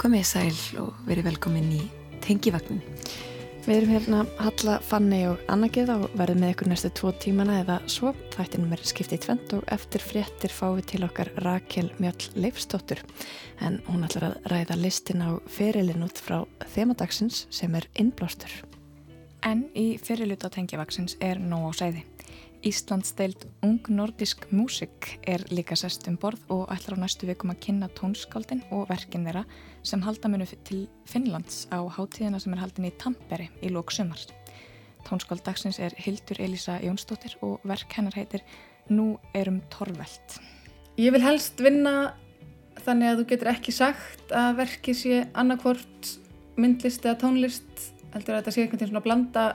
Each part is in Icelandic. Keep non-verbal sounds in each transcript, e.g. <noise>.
Komið sæl og verið velkomin í Tengivagnin. Við erum hérna Halla, Fanni og Anna Geða og verðum með ykkur næstu tvo tímana eða svo. Þættinum er skiptið tvent og eftir fréttir fáum við til okkar Rakel Mjöll Leifstóttur. En hún ætlar að ræða listin á ferilin út frá þemadagsins sem er innblástur. En í fyrirluta Tengivagnsins er nóg á sæði. Íslands deild Ung Nordisk Músik er líka sest um borð og ætlar á næstu vikum að kynna tónskáldin og verkin þeirra sem halda munu til Finnlands á hátíðina sem er haldin í Tampere í lók sumar. Tónskáld dagsins er Hildur Elisa Jónsdóttir og verk hennar heitir Nú erum torvelt. Ég vil helst vinna þannig að þú getur ekki sagt að verki sé annarkvort myndlist eða tónlist heldur að þetta sé einhvern veginn svona blanda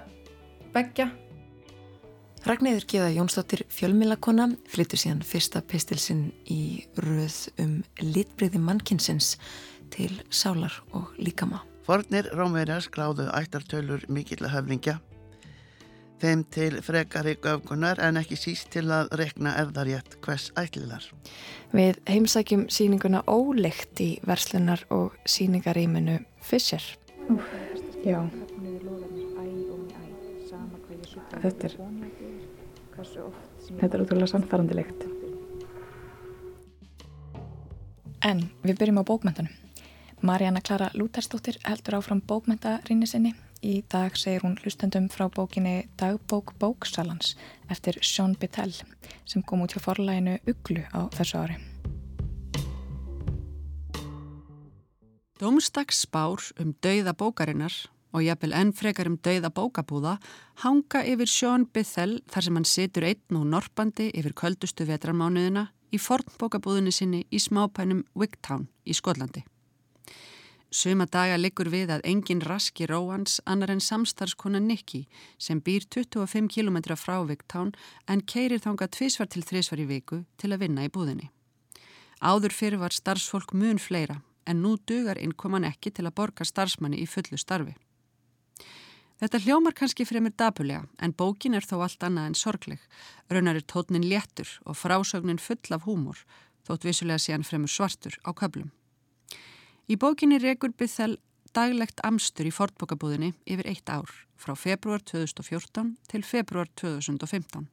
begja Ragnæður Geða Jónsdóttir fjölmilakona flyttur síðan fyrsta pistilsinn í röð um litbriði mannkinsins til sálar og líkama. Fornir Rómverjar skráðu ættartölur mikill að höflingja þeim til frekari göfgunar en ekki síst til að rekna erðarjætt hvers ætlilar. Við heimsækjum síninguna Óleikt í verslunar og síningaríminu Fischer. Úf, já. Þetta er Þetta er útrúlega sannfærandilegt. En við byrjum á bókmentunum. Marjana Klara Lútersdóttir heldur áfram bókmentarinni sinni. Í dag segir hún hlustendum frá bókinni Dagbók Bóksalans eftir Sean Bittell sem kom út hjá forlæginu Uglu á þessu ári. Dómstags spár um dauða bókarinnar og jafnvel enn frekar um dauða bókabúða hanga yfir Sjón Bithell þar sem hann situr einn og norpandi yfir köldustu vetrarmánuðina í fornbókabúðinni sinni í smápænum Wigtown í Skotlandi. Suma daga liggur við að engin raski róans annar en samstarfskona Nicky sem býr 25 km frá Wigtown en keirir þanga tvísvar til þrísvar í viku til að vinna í búðinni. Áður fyrir var starfsfólk mun fleira en nú dugar innkoman ekki til að borga starfsmanni í fullu starfi. Þetta hljómar kannski fremur dapulega en bókin er þó allt annað en sorgleg. Raunar er tótnin léttur og frásögnin full af húmor, þótt vissulega sé hann fremur svartur á köplum. Í bókinni rekur Bithell daglegt amstur í fortbókabúðinni yfir eitt ár, frá februar 2014 til februar 2015.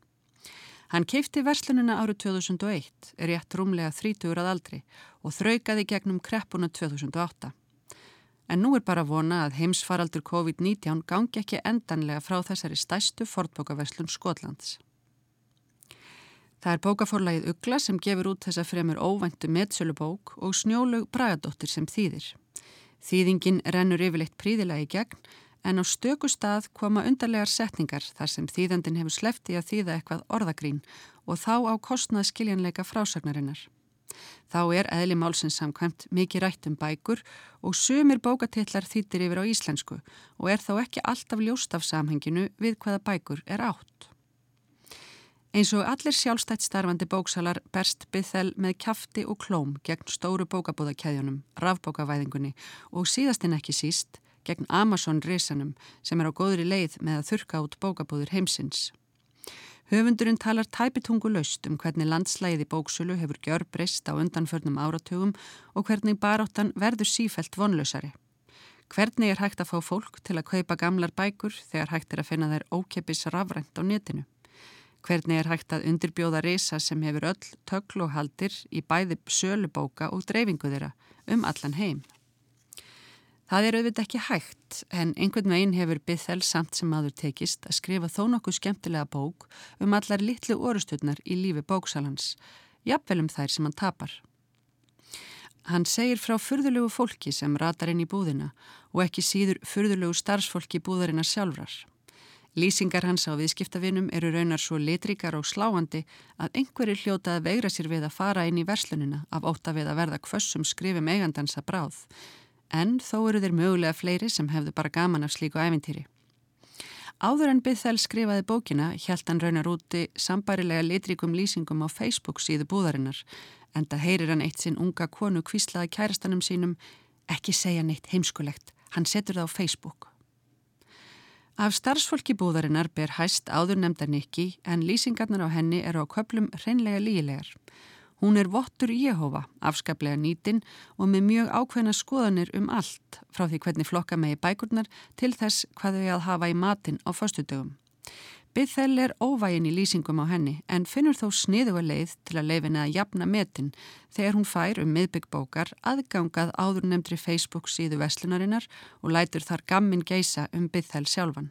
Hann keipti verslununa árið 2001, er rétt rúmlega 30 að aldri og þraukaði gegnum kreppuna 2008. En nú er bara vona að heimsfaraldur COVID-19 gangi ekki endanlega frá þessari stæstu fortbókaverslun Skotlands. Það er bókaforlægið Ugla sem gefur út þessa fremur óvæntu meðsölubók og snjólug Bragadóttir sem þýðir. Þýðingin rennur yfirleitt príðilega í gegn en á stöku stað koma undarlegar setningar þar sem þýðandin hefur sleftið að þýða eitthvað orðagrín og þá á kostnað skiljanleika frásagnarinnar. Þá er eðli málsins samkvæmt mikið rætt um bækur og sumir bókatillar þýttir yfir á íslensku og er þá ekki alltaf ljóst af samhenginu við hvaða bækur er átt. Eins og allir sjálfstætt starfandi bóksalar berst byggþel með kæfti og klóm gegn stóru bókabúðakæðjunum, rafbókavæðingunni og síðastinn ekki síst gegn Amazon risanum sem er á góðri leið með að þurka út bókabúður heimsins. Höfundurinn talar tæpitungu laust um hvernig landslæði bóksölu hefur gjör breyst á undanförnum áratugum og hvernig baráttan verður sífælt vonlausari. Hvernig er hægt að fá fólk til að kaupa gamlar bækur þegar hægt er að finna þær ókeppis rafrænt á netinu? Hvernig er hægt að undirbjóða reysa sem hefur öll töklu og haldir í bæði sölubóka og dreifingu þeirra um allan heim? Það er auðvitað ekki hægt en einhvern veginn hefur Bithel samt sem aður tekist að skrifa þó nokkuð skemmtilega bók um allar litlu orustutnar í lífi bóksalans, jafnvel um þær sem hann tapar. Hann segir frá fyrðulegu fólki sem ratar inn í búðina og ekki síður fyrðulegu starfsfólki búðarina sjálfrar. Lýsingar hans á viðskiptavinum eru raunar svo litrikar og sláandi að einhverju hljóta að vegra sér við að fara inn í verslunina af óta við að verða kvössum skrifum eigandansa bráð en þó eru þeir mögulega fleiri sem hefðu bara gaman af slíku æfintýri. Áður en Bithel skrifaði bókina hjælt hann raunar úti sambarilega litrikum lýsingum á Facebook síðu búðarinnar en það heyrir hann eitt sinn unga konu kvíslaði kærastanum sínum ekki segja neitt heimskulegt, hann setur það á Facebook. Af starfsfólki búðarinnar ber hæst áður nefnda Nikki en lýsingarnar á henni eru á köplum hreinlega lígilegar. Hún er vottur Jehova, afskaplega nýtin og með mjög ákveðna skoðanir um allt, frá því hvernig flokka megi bækurnar til þess hvað þau að hafa í matin á fastudögum. Bithell er óvægin í lýsingum á henni en finnur þó sniðuga leið til að leifina að jafna metin þegar hún fær um miðbyggbókar aðgangað áður nefndri Facebook síðu veslunarinnar og lætur þar gammin geisa um Bithell sjálfan.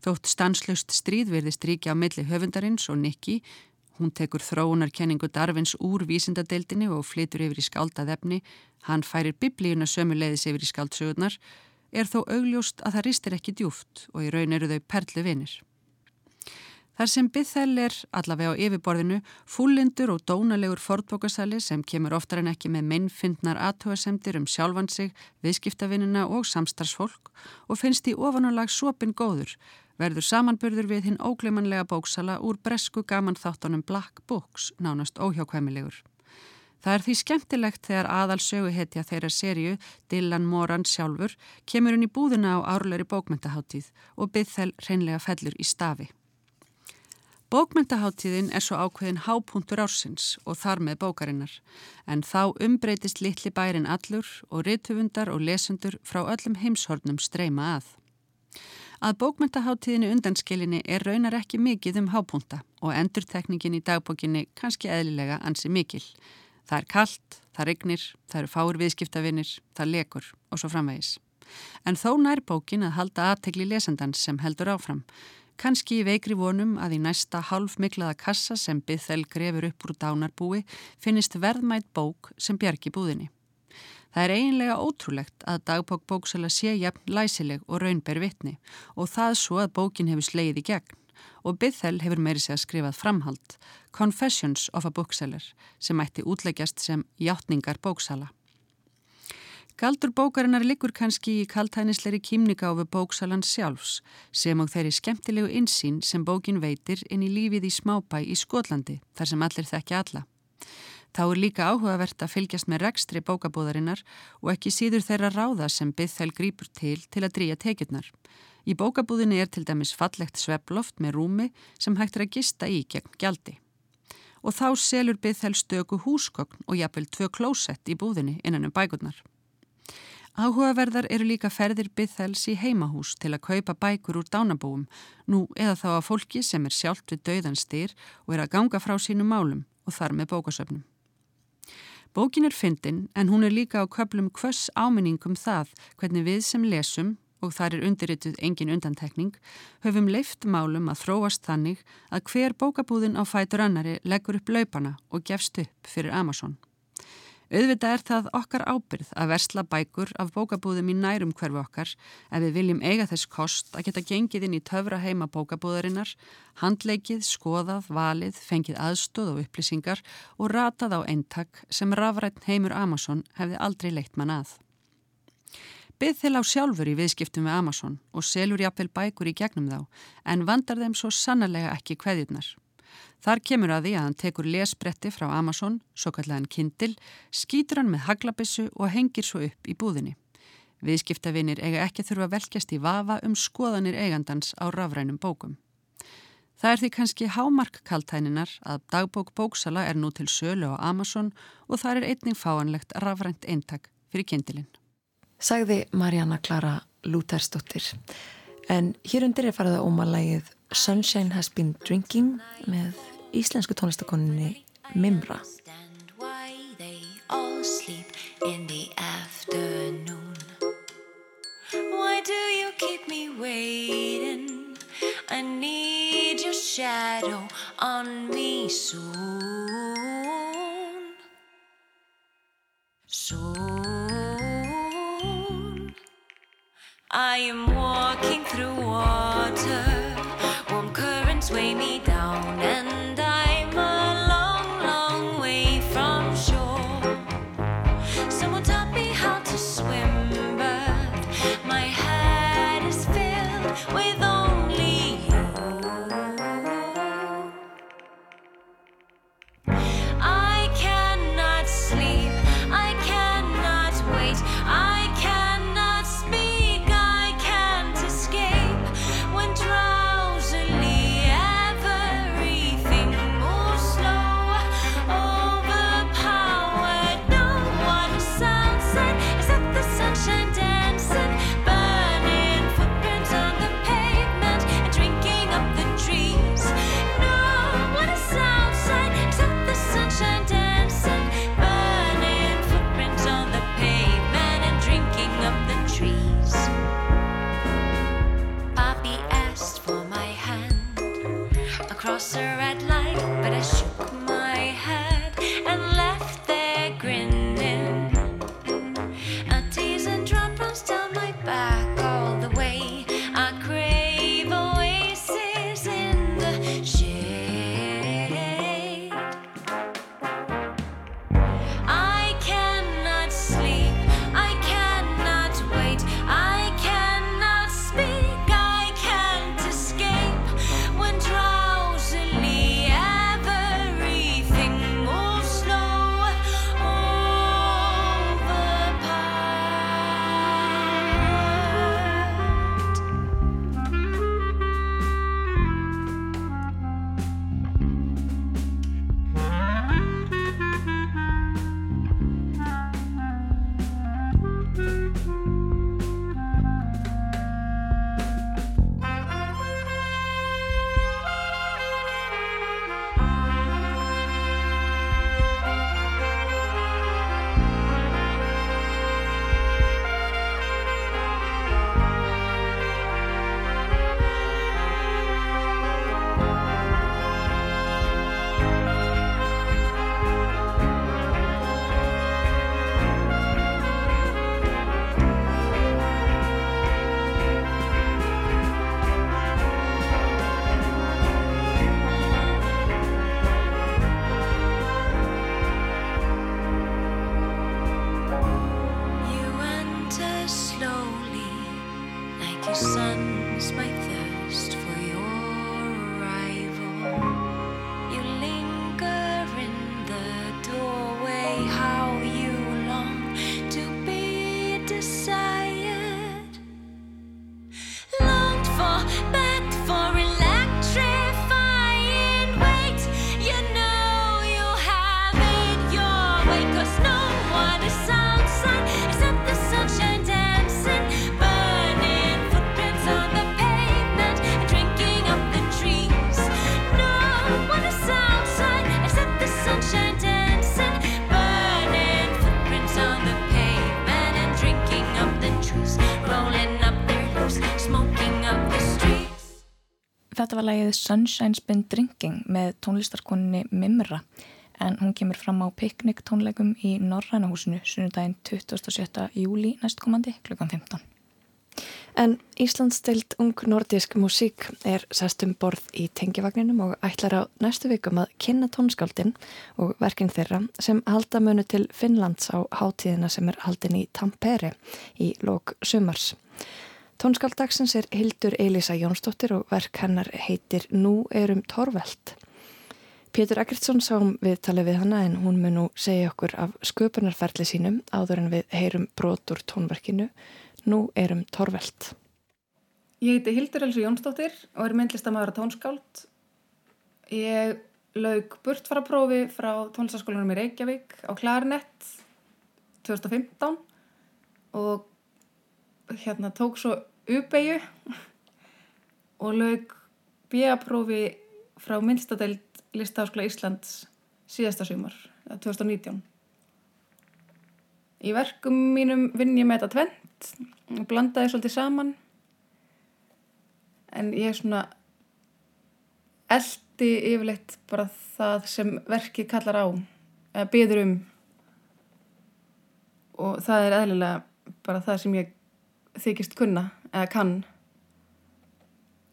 Þótt stanslust stríð verðist ríkja á milli höfundarins og Nicky Hún tekur þróunarkenningu Darvins úr vísindadeildinni og flytur yfir í skáldað efni. Hann færir biblíuna sömuleiðis yfir í skáldsögurnar. Er þó augljóst að það ristir ekki djúft og í raun eru þau perlu vinir. Þar sem Bithell er allavega á yfirborðinu fúlindur og dónalegur fortbókasali sem kemur oftar en ekki með minnfindnar aðtöðasemdir um sjálfan sig, viðskiptavinnina og samstarfsfólk og finnst í ofanulag sopin góður verður samanburður við hinn óglemanlega bóksala úr bresku gaman þáttunum Black Books, nánast óhjákvæmilegur. Það er því skemmtilegt þegar aðal söguhetja þeirra serju, Dylan Moran sjálfur, kemur í búðina á árleiri bókmyndaháttíð og byggð þell reynlega fellur í stafi. Bókmyndaháttíðin er svo ákveðin hápuntur ársins og þar með bókarinnar, en þá umbreytist litli bærin allur og rithufundar og lesendur frá öllum heimshornum streyma að. Að bókmyndaháttíðinu undanskilinni er raunar ekki mikið um hápunta og endurtekningin í dagbókinni kannski eðlilega ansi mikil. Það er kallt, það regnir, það eru fáur viðskiptavinnir, það lekur og svo framvegis. En þó nær bókin að halda aðtegli lesendans sem heldur áfram. Kanski í veikri vonum að í næsta hálf miklaða kassa sem byggþel grefur upp úr dánarbúi finnist verðmætt bók sem bjargi búðinni. Það er eiginlega ótrúlegt að dagbók bóksala sé jafn læsileg og raunber vittni og það svo að bókin hefur sleið í gegn og Bithell hefur meiri sig að skrifað framhald Confessions of a Bookseller sem ætti útleggjast sem hjáttningar bóksala. Galdur bókarinnar likur kannski í kaltænisleiri kýmningáfi bóksalan sjálfs sem og þeirri skemmtilegu insýn sem bókin veitir inn í lífið í smábæ í Skotlandi þar sem allir þekkja alla. Þá er líka áhugavert að fylgjast með rekstri bókabúðarinnar og ekki síður þeirra ráða sem byggþæl grýpur til til að drýja tekjurnar. Í bókabúðinni er til dæmis fallegt sveploft með rúmi sem hægt er að gista í gegn gjaldi. Og þá selur byggþæl stöku húsgogn og jafnvel tvö klósett í búðinni innan um bækurnar. Áhugaverðar eru líka ferðir byggþæls í heimahús til að kaupa bækur úr dánabúum, nú eða þá að fólki sem er sjálft við dauðanstyr og er að ganga frá sínum málum og þar með bókasöfnum. Bókin er fyndin en hún er líka á köplum hvers áminningum það hvernig við sem lesum, og þar er undirrituð engin undantekning, höfum leift málum að þróast þannig að hver bókabúðin á fætur annari leggur upp laupana og gefst upp fyrir Amazon. Auðvitað er það okkar ábyrð að versla bækur af bókabúðum í nærum hverfu okkar ef við viljum eiga þess kost að geta gengið inn í töfra heima bókabúðarinnar, handleikið, skoðað, valið, fengið aðstóð og upplýsingar og ratað á eintak sem rafrætt heimur Amazon hefði aldrei leitt mann að. Byð þil á sjálfur í viðskiptum við Amazon og selur jafnvel bækur í gegnum þá en vandar þeim svo sannarlega ekki hverjurnar. Þar kemur að því að hann tekur lesbretti frá Amazon, svo kallega hann Kindle, skýtur hann með haglabissu og hengir svo upp í búðinni. Viðskiptavinir eiga ekki þurfa velkjast í vafa um skoðanir eigandans á rafrænum bókum. Það er því kannski hámarkkaltæninar að dagbók bóksala er nú til sölu á Amazon og það er einning fáanlegt rafrænt eintak fyrir kindilinn. Sagði Marjana Klara Lútersdóttir. En hér undir er farið að ómalægið Sunshine Has Been Drinking með íslensku tónlistakoninni Mimra. Why do you keep me waiting? I need your shadow on me soon. Soon. I am walking through water warm currents weigh me down. Lagið Sunshine's Been Drinking með tónlistarkoninni Mimra en hún kemur fram á piknik tónleikum í Norrænahúsinu sunnudaginn 27. júli næstkomandi klukkan 15. En Íslandsdeild ung nordisk músík er sest um borð í tengivagninum og ætlar á næstu vikum að kynna tónskáldin og verkin þeirra sem halda mönu til Finnlands á hátíðina sem er haldin í Tampere í lók sumars. Tónskáldagsins er Hildur Elisa Jónsdóttir og verk hennar heitir Nú erum torvelt. Pétur Eggertsson sáum við talið við hana en hún mun nú segja okkur af sköpunarferli sínum áður en við heyrum brotur tónverkinu Nú erum torvelt. Ég heiti Hildur Elsu Jónsdóttir og er myndlistamæður á tónskáld. Ég laug burtfaraprófi frá tónlistaskólanum í Reykjavík á Klarinett 2015 og hérna tók svo uppeyju og laug B.A.prófi frá myndstadeild Listaháskóla Íslands síðasta sumar, eða 2019. Í verkum mínum vinn ég með þetta tvent og blandaði svolítið saman. En ég er svona eldi yfirleitt bara það sem verkið kallar á eða byður um. Og það er eðlilega bara það sem ég þykist kunna eða kann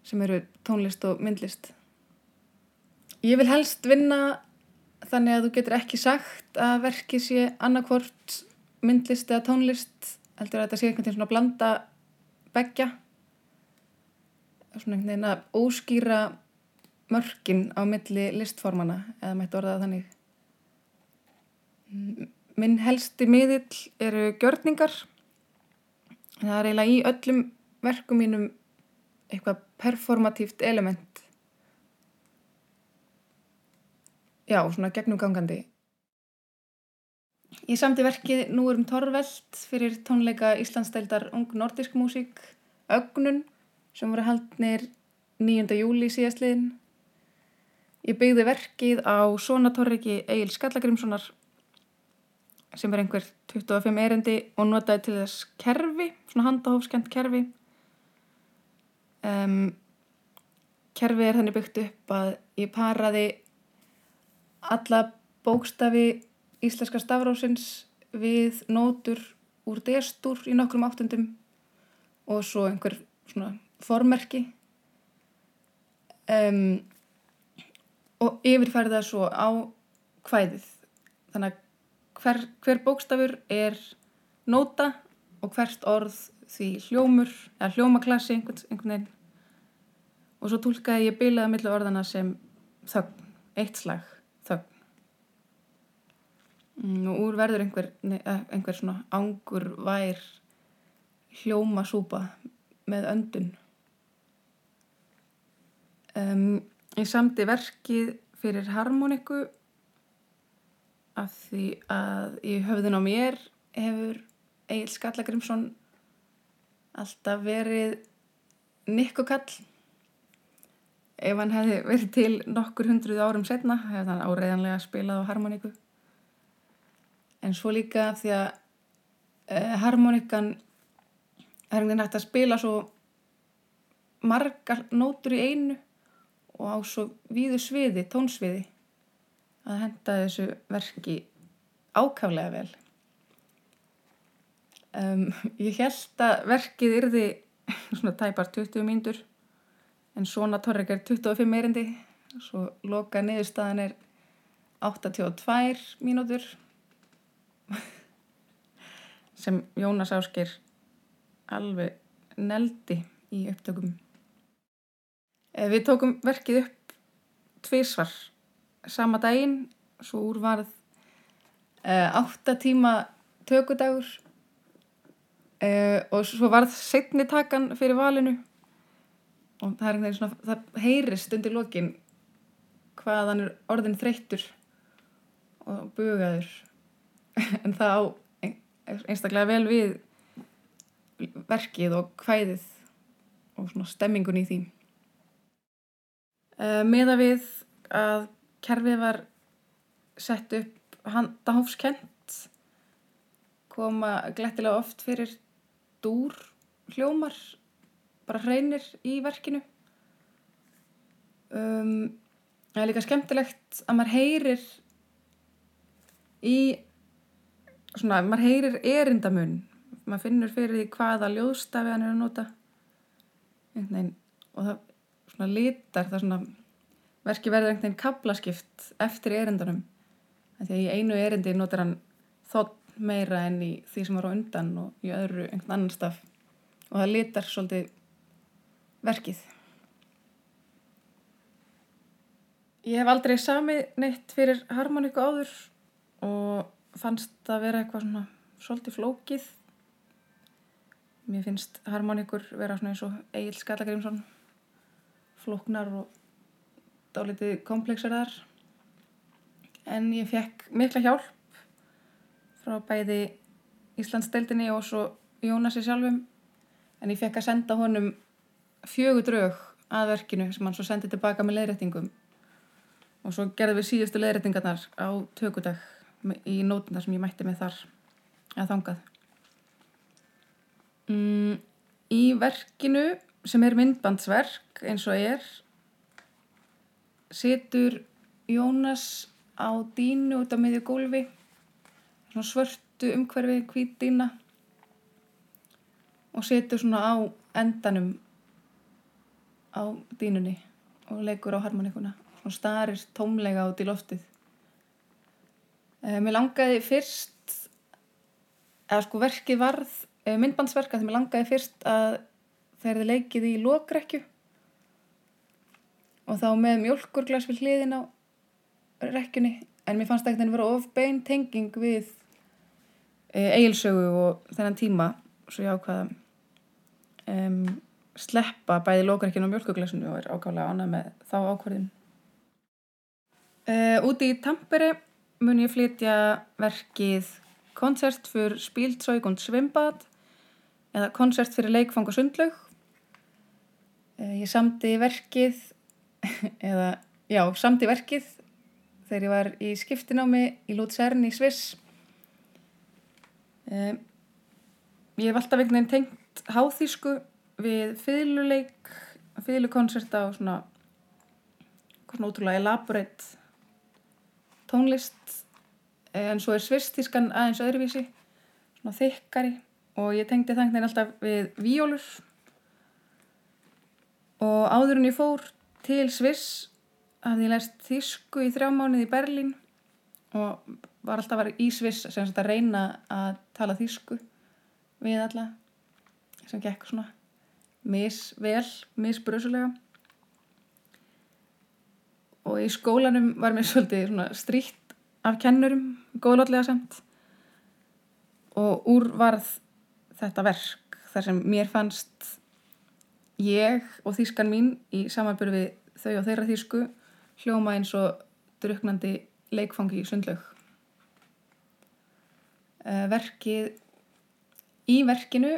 sem eru tónlist og myndlist. Ég vil helst vinna þannig að þú getur ekki sagt að verkið sé annarkvort myndlist eða tónlist heldur að þetta sé einhvern veginn svona blanda beggja. Svona einhvern veginn að óskýra mörkin á milli listformana eða mætti orða það þannig. Minn helsti miðill eru gjörningar. Það er eiginlega í öllum verkum mínum eitthvað performatíft element já, svona gegnumgangandi Ég samti verkið Nú erum torvelt fyrir tónleika Íslandsdeildar Ung Nordisk Músík Ögnun sem voru haldnir 9. júli síðastliðin. Ég byggði verkið á Sonatorriki Egil Skallagrimssonar sem er einhver 25 erindi og notaði til þess kerfi, svona handahófskent kerfi. Um, kerfið er þannig byggt upp að ég paraði alla bókstafi íslenska stafrásins við nótur úr destur í nokkrum áttundum og svo einhver svona formerki um, og yfirfæri það svo á kvæðið. Þannig að hver, hver bókstafur er nóta og hvert orð því hljómur eða hljómaklassi einhvern veginn og svo tólkaði ég bilaða millu orðana sem þögn, eitt slag þögn. Mm, og úr verður einhver, eh, einhver svona ángur vær hljómasúpa með öndun. Um, ég samti verkið fyrir harmoniku af því að í höfðun á mér hefur Egil Skallagrimsson alltaf verið nikkukall ef hann hefði verið til nokkur hundruð árum setna hefði hann áreiðanlega spilað á harmoniku en svo líka því að uh, harmonikan er einhvern veginn hægt að spila svo margar nótur í einu og á svo víðu sviði, tónsviði að henda þessu verki ákaflega vel. Um, ég held að verkið yrði <laughs> svona tæpar 20 mínútur en svona torrek er 25 erindi. Svo loka niðurstaðan er 82 mínútur. <laughs> Sem Jónas Áskir alveg neldi í upptökum. Eh, Við tókum verkið upp tvísvar sama daginn, svo úr varð uh, átta tíma tökudagur. Uh, og svo varð setni takan fyrir valinu og það er einhvern veginn svona, það heyrist undir lokin hvaðan er orðin þreyttur og bugaður <laughs> en það á einstaklega vel við verkið og hvæðið og svona stemmingun í því. Uh, Meða við að kerfið var sett upp handahófskent koma glettilega oft fyrir dúr hljómar bara hreinir í verkinu. Um, það er líka skemmtilegt að maður heyrir í svona, maður heyrir erindamun. Maður finnur fyrir því hvaða ljóðstafi hann er að nota. Veginn, og það svona litar það svona verki verður einhvern veginn kaplaskipt eftir erindanum. Því að í einu erindi notar hann þótt meira enn í því sem var á undan og í öðru einhvern annan staf. Og það litar svolítið verkið Ég hef aldrei samið neitt fyrir harmoníku áður og fannst það vera eitthvað svona svolítið flókið. Mér finnst harmoníkur vera svona eins og Egil Skallagrimsson, flóknar og dálítið komplexar þar. En ég fekk mikla hjálp frá bæði Íslandsdeildinni og svo Jónasi sjálfum. En ég fekk að senda honum fjögur drög að verkinu sem hann svo sendið tilbaka með leiðrættingum. Og svo gerðum við síðustu leiðrættingarnar á tökudag í nótuna sem ég mætti með þar að þangað. Mm, í verkinu sem er myndbandsverk eins og er setur Jónas á dínu út á miðju gólfi svona svörtu umhverfi hvít dína og setur svona á endanum á dínunni og leikur á harmonikuna og starir tómlega út í loftið. Mér langaði fyrst, eða sko verkið varð, myndbandsverka, því mér langaði fyrst að þeir þið leikið í lókrekju og þá með mjölkurglas við hliðin á rekkjunni, en mér fannst ekkert að vera of bein tenging við eigilsögu og þennan tíma, svo ég ákvaða um, sleppa bæði lókrekkjun og mjölkurglasinu og er ákvæmlega ánað með þá ákvarðin. Uh, úti í Tampere mun ég flytja verkið koncert fyrir Spíltsaug og Svimbad eða koncert fyrir leikfang og sundlaug. Ég samti verkið, <laughs> eða já, samti verkið þegar ég var í skiptinámi í Lútsern í Sviss. Ég hef alltaf einhvern veginn tengt háþísku við fylguleik, fylgukoncerta og svona, svona ótrúlega elaborate tónlist en svo er svistískan aðeins öðruvísi svona þykkari. Og ég tengdi þannig alltaf við víólur og áður en ég fór til Sviss hafði ég læst þísku í þrjá mánuði í Berlín og var alltaf var í Sviss sem að reyna að tala þísku við alla sem gekk svona misvel, misbröðsulega og í skólanum var mér <laughs> svolítið stríkt af kennurum, góðlótlega samt og úr varð þetta verk þar sem mér fannst ég og þýskan mín í samanbyrju við þau og þeirra þýsku hljóma eins og druknandi leikfangi í sundlaug. Eh, verkið í verkinu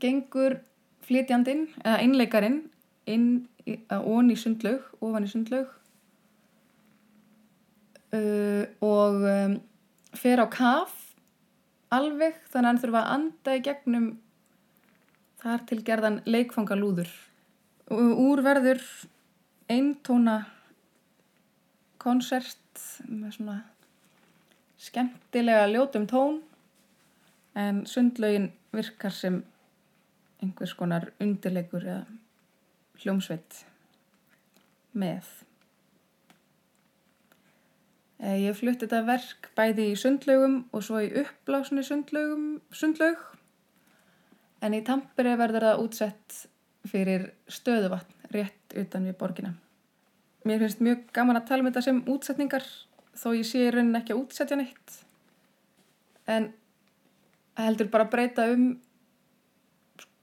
gengur flytjandin eða einleikarin inn ón í sundlaug, ofan í sundlaug uh, og um, fer á kaf alveg þannig að hann þurfa að anda í gegnum þar til gerðan leikfangalúður. Úr verður eintóna konsert með svona skemmtilega ljótum tón en sundlaugin virkar sem einhvers konar undirleikur eða hljómsveit með. Eh, ég flutti þetta verk bæði í sundlaugum og svo í uppblásni sundlaug. En í Tampere verður það útsett fyrir stöðuvatn rétt utan við borgina. Mér finnst mjög gaman að tala um þetta sem útsetningar þó ég sé í raunin ekki að útsetja neitt. En heldur bara að breyta um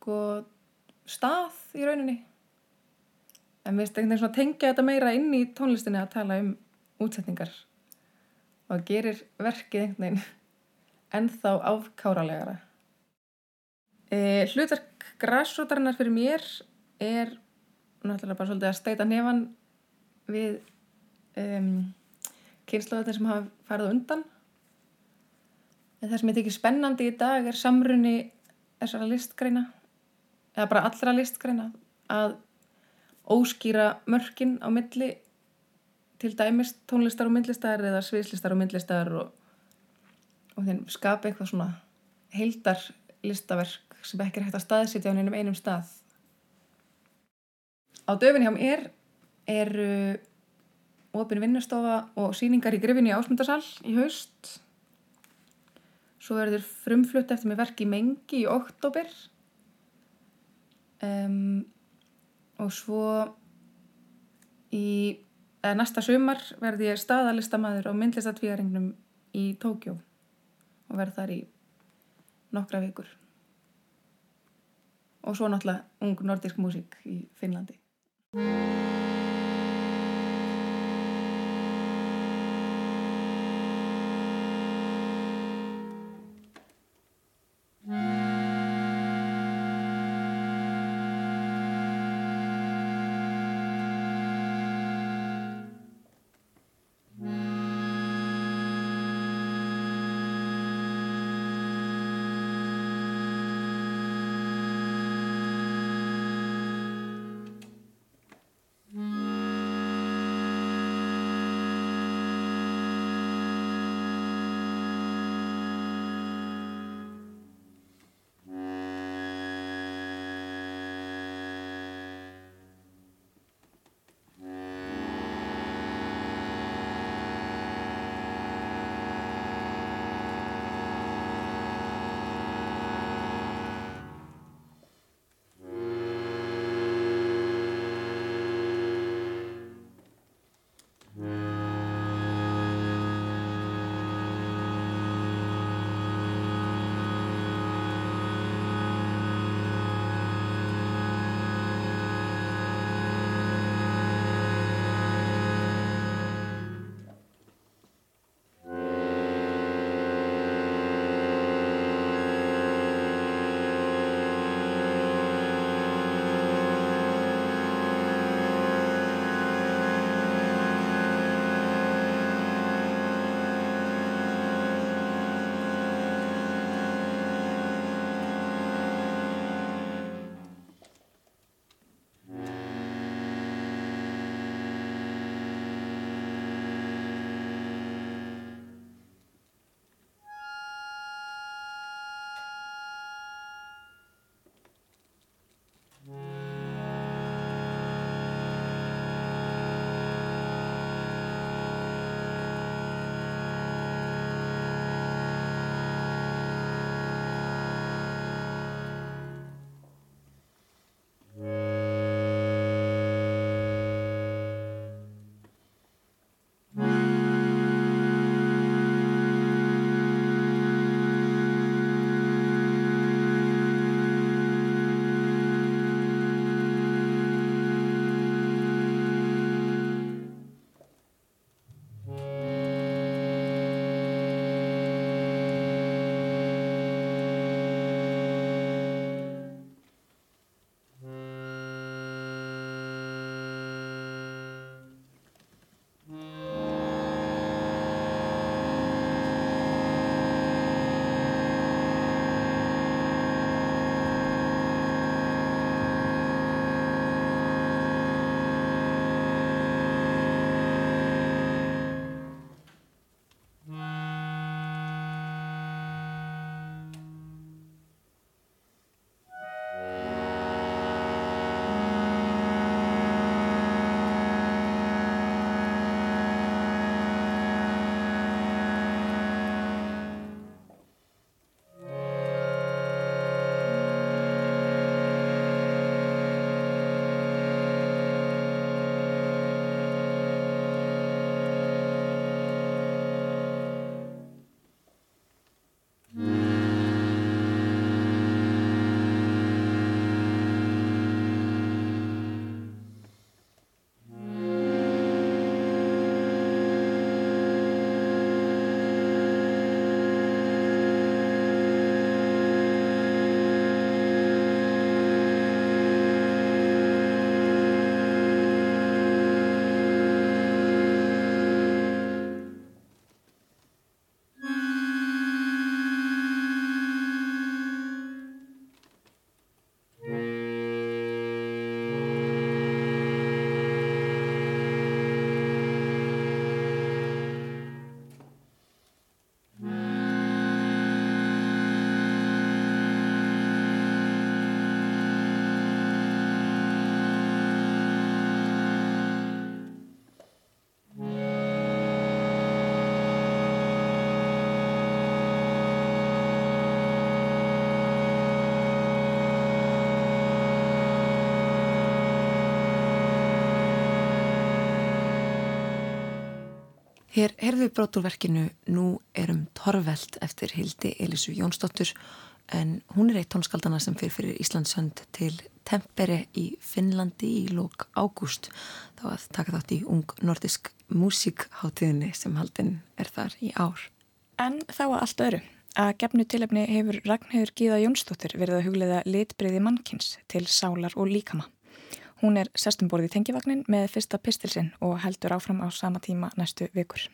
sko stað í rauninni en við veist svona tengja þetta meira inn í tónlistinni að tala um útsetningar og gerir verkið einhvern veginn ennþá áfkáralegara. E, hlutverk græsrótarinnar fyrir mér er náttúrulega bara svolítið að steita nefan við um, kynnslóðin sem hafa farið undan. En það sem ég tekið spennandi í dag er samrunni þessara listgreina, eða bara allra listgreina, að óskýra mörkin á milli til dæmis tónlistar og myndlistar eða sviðslistar og myndlistar og, og þeim skapa eitthvað svona heildar listaverk sem ekki er hægt að staðsitja á einum einum stað. Á döfinni hjá mér eru ofin vinnustofa og síningar í grifinni ásmundarsal í haust. Svo verður frumflutt eftir mig verk í mengi í oktober um, og svo í næsta sumar verði ég staðalistamæður á myndlistatvíðaringnum í Tókjó og verð þar í nokkra vikur. Og svo náttúrulega ung nordisk músík í Finnlandi Hér herðum við broturverkinu Nú erum torvelt eftir Hildi Elisu Jónsdóttur en hún er eitt tónskaldana sem fyrir fyrir Íslandsönd til Tempere í Finnlandi í lók ágúst þá að taka þátt í ung nordisk músikháttíðinni sem haldinn er þar í ár. En þá að allt öru. Að gefnu tilefni hefur Ragnhjörg Gíða Jónsdóttir verið að huglega litbriði mannkins til sálar og líkama. Hún er sestumborð í tengivagnin með fyrsta pistilsinn og heldur áfram á sama tíma næstu vikur.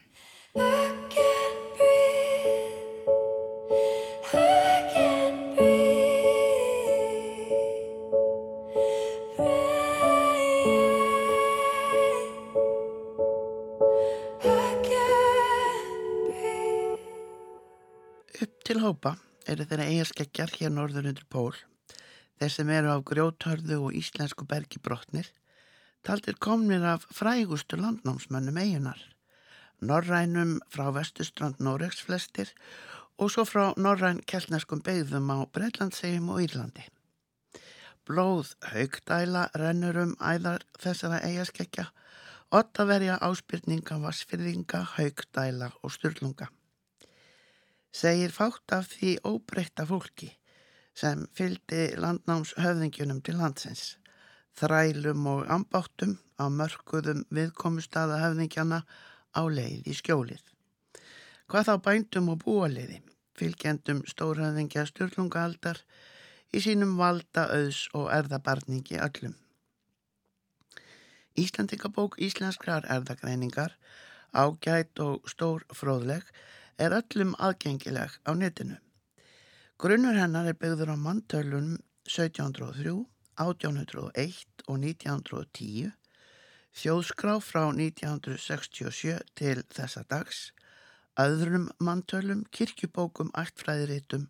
Upp til hópa eru þeirra eigaskeggjar hér norður undir pól þeir sem eru af grjóthörðu og íslensku bergi brotnir, taldir komnir af frægustu landnámsmönnum eigunar, norrænum frá vestustrand Noregs flestir og svo frá norræn keltneskum beigðum á Breitlandsegjum og Írlandi. Blóð haugdæla rennur um æðar þessara eigaskeggja, ottaverja áspyrninga, vassfyrðinga, haugdæla og styrlunga. Segir fátt af því óbreyta fólki sem fyldi landnámshöfðingjunum til landsins, þrælum og ambáttum á mörguðum viðkomustada höfðingjana á leið í skjólið. Hvað þá bændum og búaliði, fylgjendum stórhöfðingja stjórnungaaldar í sínum valda, auðs og erðabarningi öllum. Íslandingabók Íslenskrar erðagreiningar, ágætt og stór fróðleg, er öllum aðgengileg á netinu. Grunnur hennar er byggður á mantölunum 1703, 1801 og 1910, þjóðskrá frá 1967 til þessa dags, öðrum mantölum, kirkjubókum, ættfræðiritum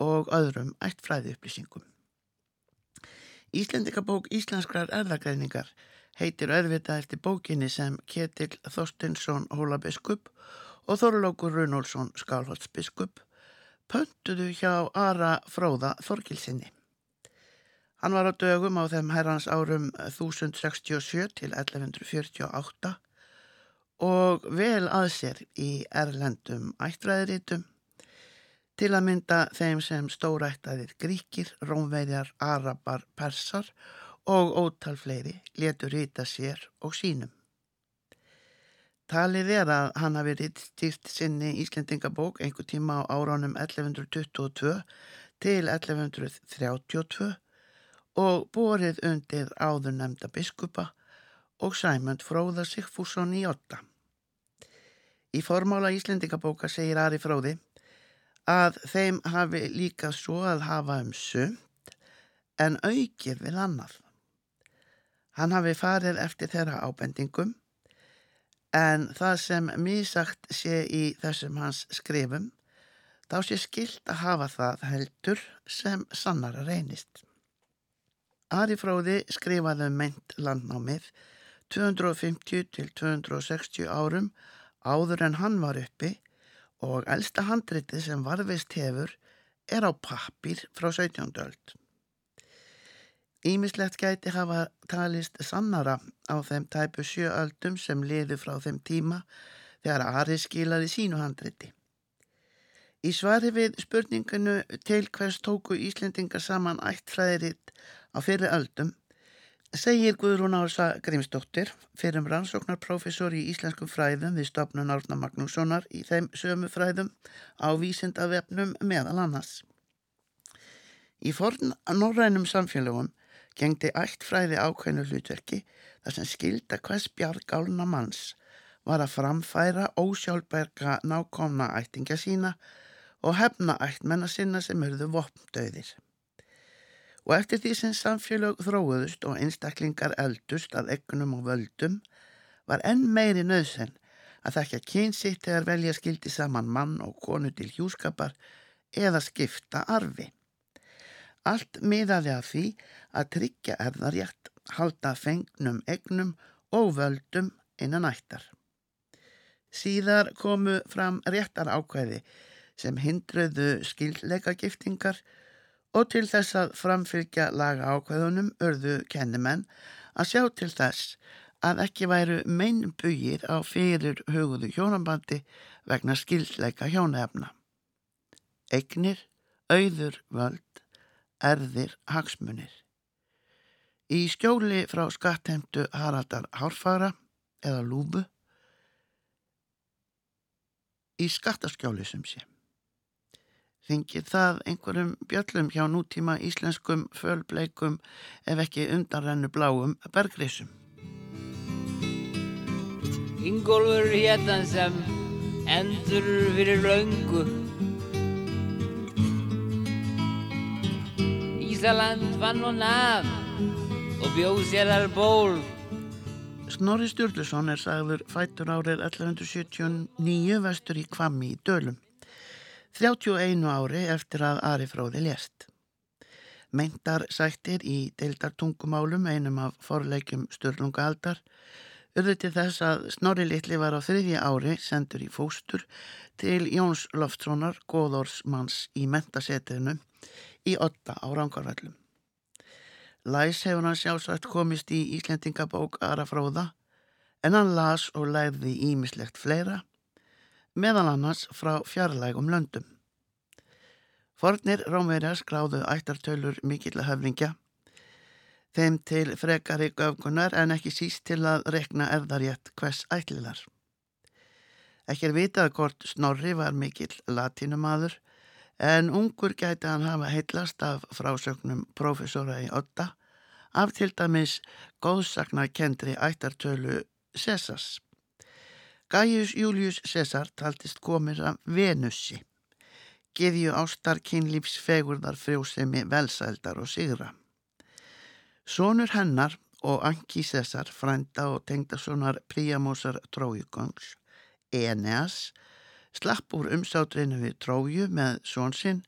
og öðrum ættfræðiupplýsingum. Íslendikabók Íslenskrar erðagreiningar heitir örvitað eftir bókinni sem Ketil Þorstinsson Hólabiskup og Þorlókur Runolfsson Skálholtsbiskup pöntuðu hjá Ara Fróða Þorgilsinni. Hann var á dögum á þeim herrans árum 1067 til 1148 og vel að sér í erlendum ættræðiritum til að mynda þeim sem stórættaðir gríkir, rómveðjar, arabar, persar og ótal fleiri letur rýta sér og sínum. Talið er að hann hafi rittstýrt sinni Íslendingabók einhver tíma á áránum 1122 til 1132 og borið undir áður nefnda biskupa og Sæmund Fróða Sigfússon í åtta. Í formála Íslendingabóka segir Ari Fróði að þeim hafi líka svo að hafa um sumt en aukið við annað. Hann hafi farið eftir þeirra ábendingum En það sem mísagt sé í þessum hans skrifum, þá sé skilt að hafa það heldur sem sannara reynist. Ari Fróði skrifaði um meint landnámið 250 til 260 árum áður en hann var uppi og elsta handriti sem varfist hefur er á pappir frá 17. öld. Ímislegt gæti hafa talist sannara á þeim tæpu sjööldum sem liðu frá þeim tíma þegar Ari skilaði sínu handriti. Í svari við spurninginu til hvers tóku Íslendingar saman ættfræðiritt á fyrir öldum segir Guðrún Ása Grímsdóttir fyrir um rannsóknarprofessor í íslenskum fræðum við stopnun Árna Magnússonar í þeim sömu fræðum á vísindavefnum meðal annars. Í forn norrænum samfélagum gengdi ættfræði ákveðnu hlutverki þar sem skilda hvers bjargálna manns var að framfæra ósjálfberga nákomna ættinga sína og hefna ættmenna sinna sem eruðu vopndauðir. Og eftir því sem samfélag þróuðust og einstaklingar eldust að ekkunum og völdum var enn meiri nöðsen að þekkja kynsitt þegar velja skildi saman mann og konu til hjúskapar eða skipta arfi. Allt miðaði að því að tryggja erðarjætt, halda fengnum egnum og völdum innan ættar. Síðar komu fram réttar ákvæði sem hindruðu skildleika giftingar og til þess að framfylgja laga ákvæðunum örðu kennimenn að sjá til þess að ekki væru meinbugir á fyrir hugуðu hjónabandi vegna skildleika hjónaefna. Egnir, auður völd, erðir hagsmunir. Í skjóli frá skattheimtu Haraldar Hárfara eða Lúbu í skattaskjóli sem sé. Þingir það einhverjum bjöllum hjá nútíma íslenskum fölbleikum ef ekki undanrennu bláum bergreysum. Ingólfur héttan sem endur fyrir laungu Ísaland vann og naf og bjóð sér þar ból Snorri Sturluson er sagður fættur árið 1179 vestur í Kvammi í Dölum. 31 ári eftir að Ari Fróði lést. Meintar sættir í deildartungumálum einum af forleikjum Sturlungaaldar urðu til þess að Snorri Littli var á þriðja ári sendur í fóstur til Jóns Loftssonar, góðórsmanns í mentasetrinu í 8 á Rángarvallum. Læs hefur hann sjálfsagt komist í Íslendingabók Ara fróða en hann las og læði ímislegt fleira meðal annars frá fjarlægum löndum. Fornir Rómverja skráðu ættartölur mikill að höflingja þeim til frekari göfgunar en ekki síst til að rekna erðarjett hvers ætlilar. Ekki er vitað hvort Snorri var mikill latínumadur en ungur gæti hann hafa heitlast af frásögnum profesora í Otta af til dæmis góðsakna kendri ættartölu Cesars. Gaius Julius Cesar taldist komir af Venussi, geðju ástar kynlífs fegurðar frjósemi velsældar og sigra. Sónur hennar og Anki Cesar, frænda og tengdasonar Príamósar Trójugöngs, Eneas, slapp úr umsátrinu við Tróju með svonsinn,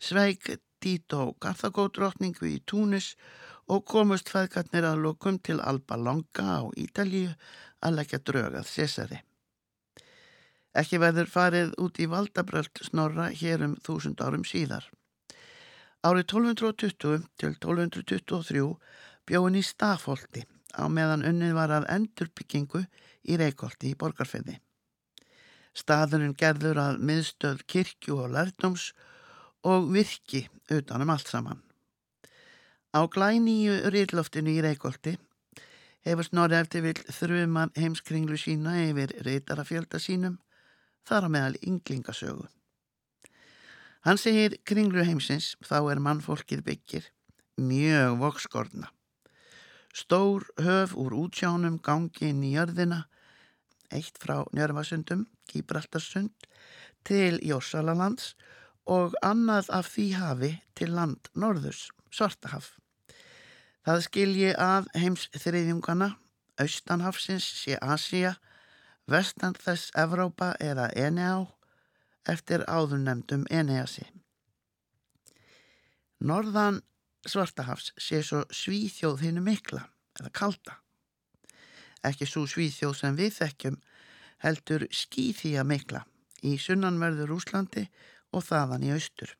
sveig Dító Garthagódrottningu í Túnis og komust feðgarnir að lokum til Alba Longa á Ítalíu að leggja drögað Cesari. Ekki verður farið út í valdabröld snorra hér um þúsund árum síðar. Árið 1220 til 1223 bjóðin í Stafólti á meðan unnið var að endurbyggingu í Reykjóldi í Borgarfeyði. Staðurinn gerður að miðstöð kirkju og lærdóms og virki utanum allt saman. Á glæníu riðloftinu í Reykjóldi hefur Snorri eftir vil þrjumar heimskringlu sína yfir reytarafjölda sínum þar á meðal ynglingasögu. Hann segir kringlu heimsins þá er mannfólkið byggir mjög vokskorna. Stór höf úr útsjánum gangi inn í jörðina eitt frá Njörfasundum, Gíbraltarsund, til Jórsalalands og annað af því hafi til land norðurs, Svartahaf. Það skilji að heims þriðjungana, austanhafsins sé Asia, vestan þess Evrópa eða Eneá, eftir áðurnemdum Eneasi. Norðan Svartahafs sé svo svíþjóð hinnu mikla, eða kalda. Ekki svo svíþjóð sem við þekkjum, heldur skýþýja mikla í sunnanverður Úslandi og þaðan í austur.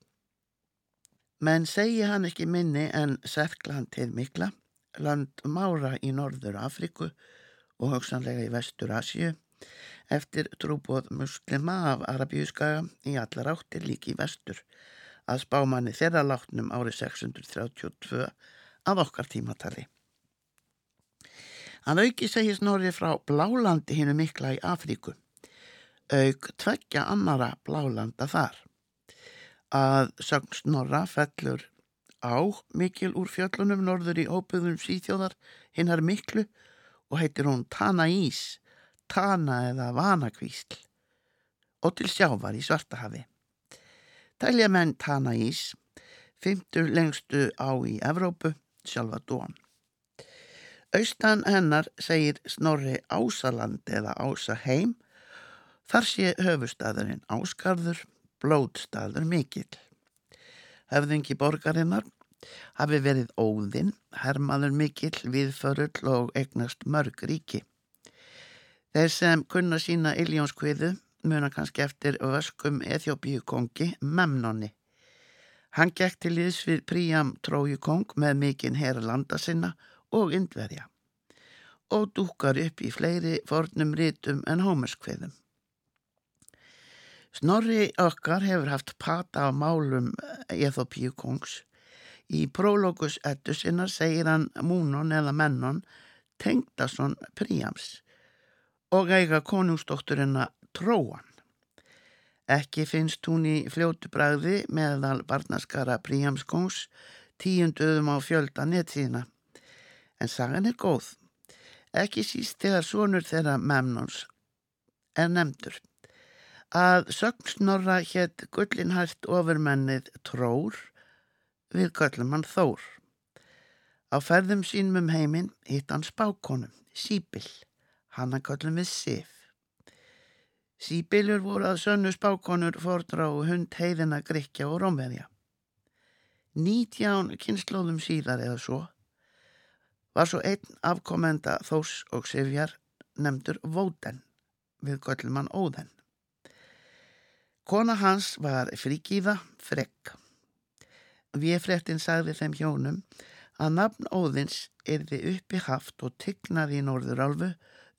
Menn segi hann ekki minni en Serkland til mikla, land Mára í norður Afriku og högsanlega í vestur Asju, eftir trúbóð muslima af Arabíuskaga í allar áttir líki í vestur, að spámanni þeirra látnum árið 632 af okkar tímatali. Hann auki segis Norri frá Blálandi hinnu mikla í Afríku, auk tveggja annara Blálanda þar. Að sögn Snorra fellur á mikil úr fjöllunum norður í óbyggðum síþjóðar hinnar miklu og heitir hún Tana Ís, Tana eða Vanakvísl og til sjávar í Svartahafi. Tælja menn Tana Ís, fymtur lengstu á í Evrópu, sjálfa Dón. Austan hennar segir Snorri Ásaland eða Ásaheim, þar sé höfustæðurinn Áskarður, blótstaður mikill. Höfðingi borgarinnar hafi verið óðinn, hermaður mikill, viðförull og eignast mörg ríki. Þeir sem kunna sína Iljónskviðu muna kannski eftir vöskum Eþjóbíu kongi Memnoni. Hann gekk til liðs við Príam Trójukong með mikinn herrlanda sinna og Indverja. og dúkar upp í fleiri fornum rítum en hómerskveðum. Snorri okkar hefur haft pata á málum Eþopíu kongs. Í prologus ettu sinna segir hann Múnon eða Mennon Tengdason Príams og eiga konungsdótturina Tróan. Ekki finnst hún í fljótu bræði meðal barnaskara Príamskongs tíunduðum á fjölda nettíðina. En sagan er góð. Ekki síst þegar sonur þeirra Memnons er nefndur. Að sögnsnorra hétt gullinhært ofurmennið Trór við göllumann Þór. Á ferðum sínum um heiminn hitt hann spákonum, Síbil, hann að göllum við Sif. Síbilur voru að sönnu spákonur fordra og hund heiðina Grekja og Rómverja. Nítján kynnslóðum síðar eða svo var svo einn afkomenda Þós og Sifjar nefndur Vóten við göllum hann Óðen. Kona hans var fríkíða Frekk. Viðfrettin sagði þeim hjónum að nafn Óðins erði uppi haft og tygnaði í Norðurálfu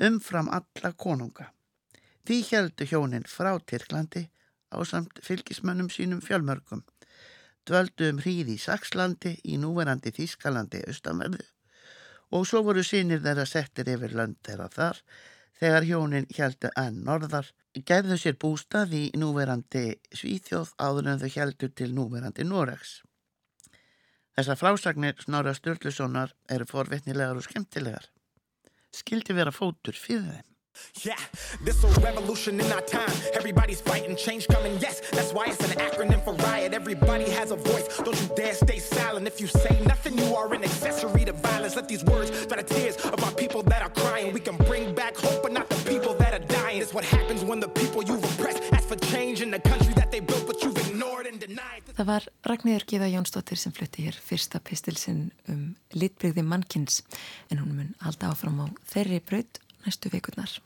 umfram alla konunga. Því heldu hjónin frá Tyrklandi á samt fylgismönnum sínum fjölmörgum, dvöldu um hríði í Sakslandi í núverandi Þískalandi austanverðu og svo voru sínir þeirra settir yfir lönd þeirra þar þegar hjónin heldu enn norðar gerðu sér bústað í núverandi Svíþjóð áður en þau heldur til núverandi Noregs. Þessar frásagnir Snorra Sturlusonar eru forvitnilegar og skemmtilegar. Skildi vera fótur fyrir þeim. Yeah, this a revolution in our time. Everybody's fighting, change coming, yes. That's why it's an acronym for riot. Everybody has a voice. Don't you dare stay silent. If you say nothing, you are an accessory to violence. Let these words dry the tears of our people that are crying. We can bring back hope, but not the people that are dying. It's what happens when the people you've oppressed ask for change in the country that they built, but you've ignored and denied. Það var Ragnhildur Gíða Jónsdóttir sem flutti hér fyrsta pistilsinn um litbreyði mannkins en hún mun halda áfram á þeirri braut næstu vikurnar.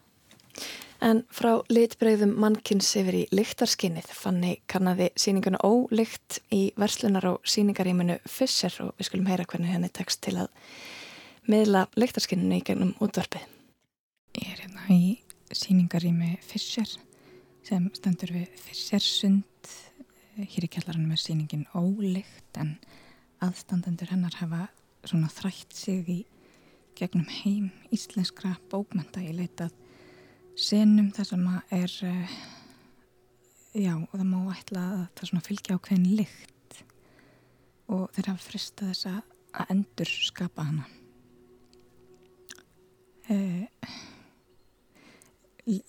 En frá litbreyðum mannkins yfir í lyktarskinnið fanni kannaði síninguna ólykt í verslunar og síningaríminu Fisser og við skulum heyra hvernig henni tekst til að miðla lyktarskinninu í gegnum útvarpið. Ég er hérna í síningarími Fisser sem stendur við Fissersund. Hér í kjallaranum er síningin ólykt en aðstandendur hennar hafa svona þrætt sig í gegnum heim íslenskra bókmenta í leitað senum þar sem að er uh, já og það má ætla að það svona fylgja á hvern lykt. Og þeir hafa fristað þess að, endur skapa hana. Uh,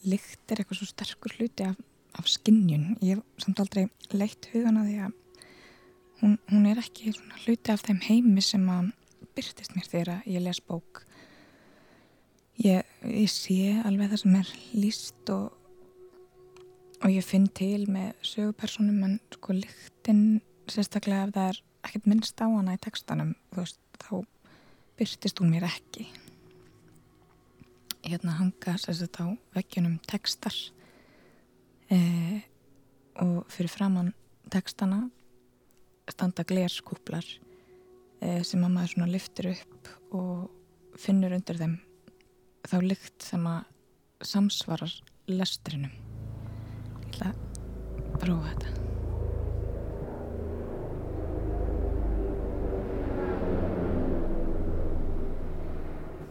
lykt er eitthvað svo sterkur hluti af, af skinnjun ég hef samt aldrei leitt hugan að því að hún, hún er ekki hluti af þeim heimi sem að byrtist mér þegar ég les bók Ég, ég sé alveg það sem er líst og, og ég finn til með sögupersonum en sko lyktinn sérstaklega ef það er ekkert minnst á hana í textanum veist, þá byrtist hún mér ekki. Hérna hanga sérstaklega á veggjunum textar eh, og fyrir framann textana standa glerskúplar sem að maður svona lyftir upp og finnur undir þeim þá lykt sem að samsvarar lestrinum. Ég ætla að prófa þetta.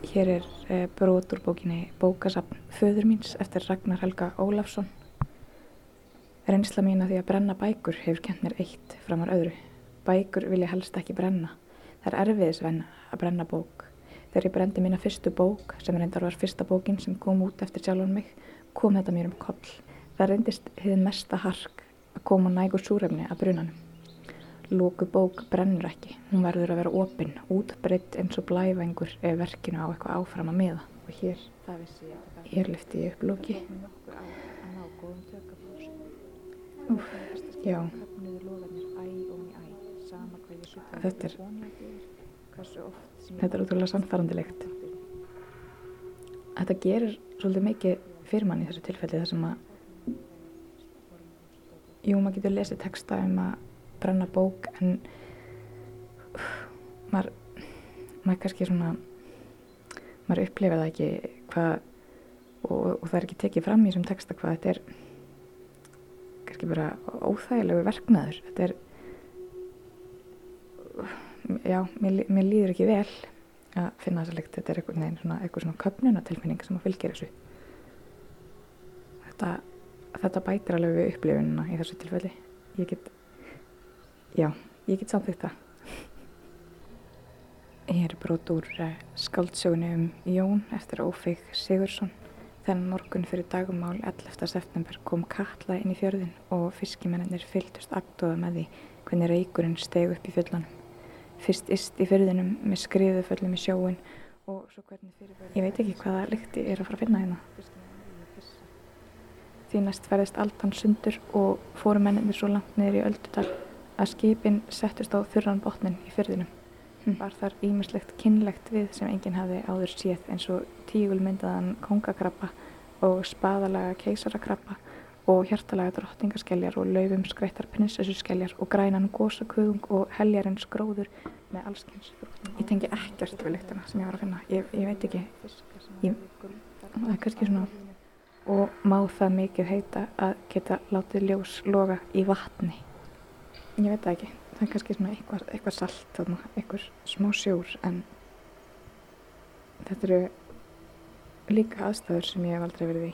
Hér er eh, brot úr bókinni Bókasapn Föður míns eftir Ragnar Helga Ólafsson. Reynsla mín að því að brenna bækur hefur kent mér eitt framar öðru. Bækur vilja helst ekki brenna Það er erfiðisvenn að brenna bók Þegar ég brendi mína fyrstu bók, sem reyndar var fyrsta bókin sem kom út eftir sjálfan mig, kom þetta mér um koll. Það reyndist hefði mesta hark að koma nægur súrefni að brunanum. Lóku bók brennur ekki, hún verður að vera opinn, útbreytt eins og blæfengur ef verkinu á eitthvað áfram að miða. Og hér, hér lefti ég upp lóki. Úf, já. Þetta er þetta er útrúlega sannfærandilegt. þetta gerir svolítið mikið fyrir mann í þessu tilfelli þar sem að jú, maður getur lesið texta um að brenna bók en uh, <sighs> maður maður kannski svona maður upplifir það ekki hvað og, og það er ekki tekið fram í þessum texta hvað þetta er kannski bara óþægilegu verknaður. Þetta er já, mér, mér líður ekki vel að finna þessa lykt þetta er eitthvað neginn svona, eitthvað svona köpnunatilfinning sem að fylgja þessu þetta, þetta bætir alveg við upplifununa í þessu tilfelli ég get já, ég get samþýtt það Ég er brót úr uh, skaldsögunni um Jón eftir Ófeig Sigursson Þennan morgun fyrir dagumál 11. september kom Katla inn í fjörðin og fiskimennir fylgdust agdóða með því hvernig reykurinn steg upp í fjöllunum. Fyrst ist í fjörðinum með skriðu föllum í sjóin og svo hvernig fyrir... Ég veit ekki hvaða lykti er að fara að finna hérna. Því næst ferðist aldan sundur og fóru menninir svo langt niður í Öldudal að skipin settust á þurran botnin í fjörðinum. Hm. Var þar ímislegt kynlegt við sem enginn hafði áður séð eins og tígulmyndaðan kongakrabba og spaðalaga keisarakrabba og hjartalega drottningaskeljar og laufum skreittar prinsessuskeljar og grænan gósakuðung og heljarins gróður með allskynns. Ég tengi ekkert við lyktina sem ég var að finna. Ég, ég veit ekki. Ég, það er kannski svona og má það mikið heita að geta látið ljós loga í vatni. Ég veit það ekki það er kannski svona eitthvað, eitthvað salt þarna, eitthvað smá sjór en þetta eru líka aðstæður sem ég hef aldrei verið í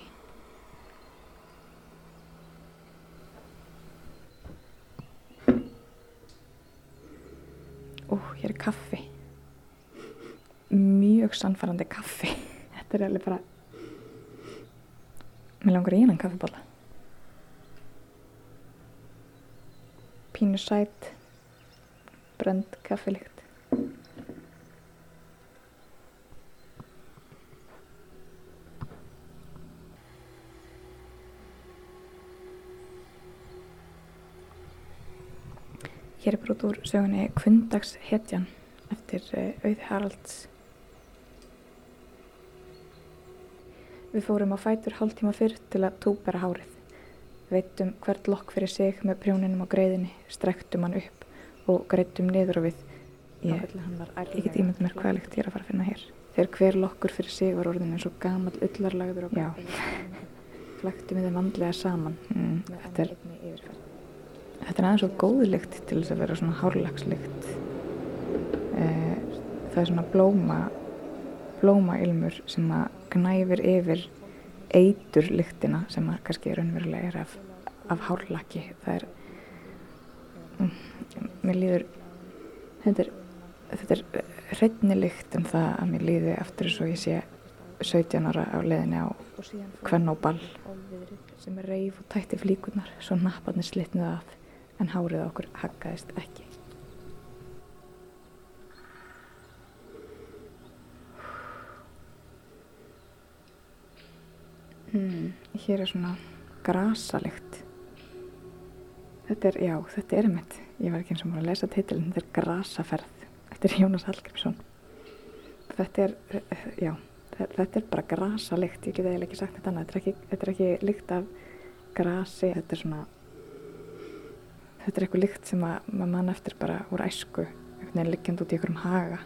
Ó, hér er kaffi. Mjög sannfarandi kaffi. <laughs> Þetta er alveg bara mér langar í einan kaffibóla pínu sætt brend kaffilikt. Hér er brot úr sögunni Kvindags hetjan eftir eh, Auði Haralds. Við fórum á fætur hálf tíma fyrr til að túbera hárið. Veitum hvert lokk fyrir sig með prjóninum á greiðinni, strektum hann upp og greitum niður og við. Ég, get ímyndið mér hvað líkt ég er að fara að finna hér. Þegar hver lokkur fyrir sig var orðin eins og gamal ullarlagður og já. flæktum við þeim vandlega saman mm, þetta er þetta er aðeins svo góðlikt til þess að vera svona hárlagslikt eh, það er svona blóma blómailmur sem að knæfir yfir eitur lyktina sem að kannski raunverulega er af, af hárlaki. Það er mér líður þetta er, þetta er hreitnilikt en það að mér líði eftir þess að ég sé 17 ára á leðinni á kvenn og ball sem er reif og tætti flíkunar svo napparnir slitnuð af en hárið okkur haggaðist ekki hmm, hér er svona grasalikt Þetta er, já, þetta er mitt. Ég var ekki eins og múið að lesa titilin, þetta er Grasaferð eftir Jónas Hallgrímsson. Þetta er, já, þetta er bara grasalikt, ég get eiginlega ekki sagt þetta annað. Þetta er ekki, þetta er ekki lykt af grasi, þetta er svona, þetta er eitthvað lykt sem að maður mann eftir bara úr æsku, einhvern veginn liggjand út í einhverjum haga.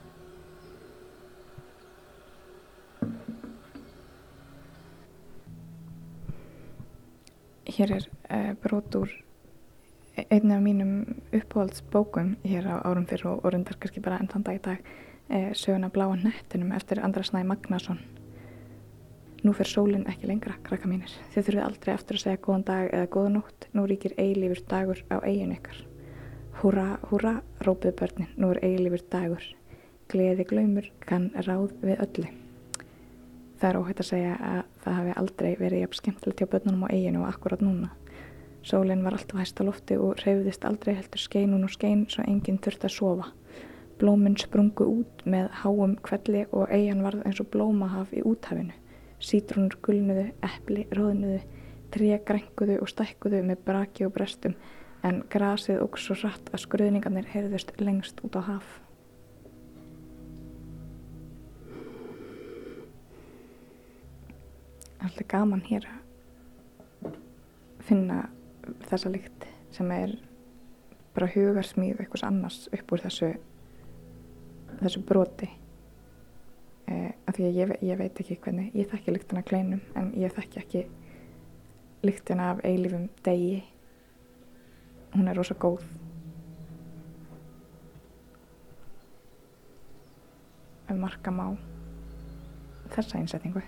Hér er uh, brot úr einn af mínum uppáhaldsbókum hér á árum fyrir og orðundar kannski bara enn þann dag í dag eh, söguna Bláa nettinum eftir Andra Snæ Magnason Nú fer sólinn ekki lengra, krakka mínir. Þið þurfið aldrei eftir að segja góðan dag eða góðan nótt. Nú ríkir eilífur dagur á eigin ykkar. Húra, húra, rópið börnin. Nú er eilífur dagur. Gleði glaumur kann ráð við öllu. Það er óhætt að segja að það hafi aldrei verið jafn skemmtilegt hjá börnunum á eiginu og akkurat núna. Sólinn var alltaf hægt á lofti og reyfðist aldrei heldur skeinun og skein svo enginn þurfti að sofa. Blóminn sprungu út með háum kvelli og eigin varð eins og blómahaf í úthafinu. Sítrúnur gulnuðu, eppli róðnuðu, tré grenguðu og stækkuðu með braki og brestum en grasið óg svo rætt að skruðningarnir heyrðust lengst út á haf. Alltaf gaman hér að finna þessa lykt sem er bara hugarsmíð eitthvað annars upp úr þessu þessu broti eh, af því ég, ég veit ekki hvernig, ég þekki lyktina af kleinum en ég þekki ekki lyktina af eilífum degi. Hún er rosa góð. Ef marka má þessa einsetningu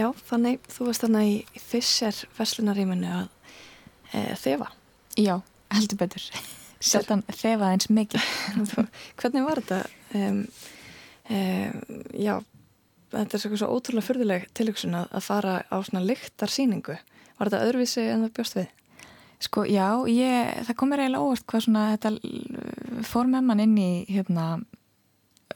Já, þannig þú varst þarna í Fischer verslunaríminu að e, þefa. Já, heldur betur <laughs> Sjaldan þefa eins mikið <laughs> Hvernig var þetta? Um, um, já, þetta er svo, svo ótrúlega fyrðuleg tilhugsun að, að fara á svona lyktarsýningu. Var þetta öðruvísi en það bjóst við? Sko, já, ég, það kom mér eiginlega óvart hvað svona þetta fór með mann inn í hérna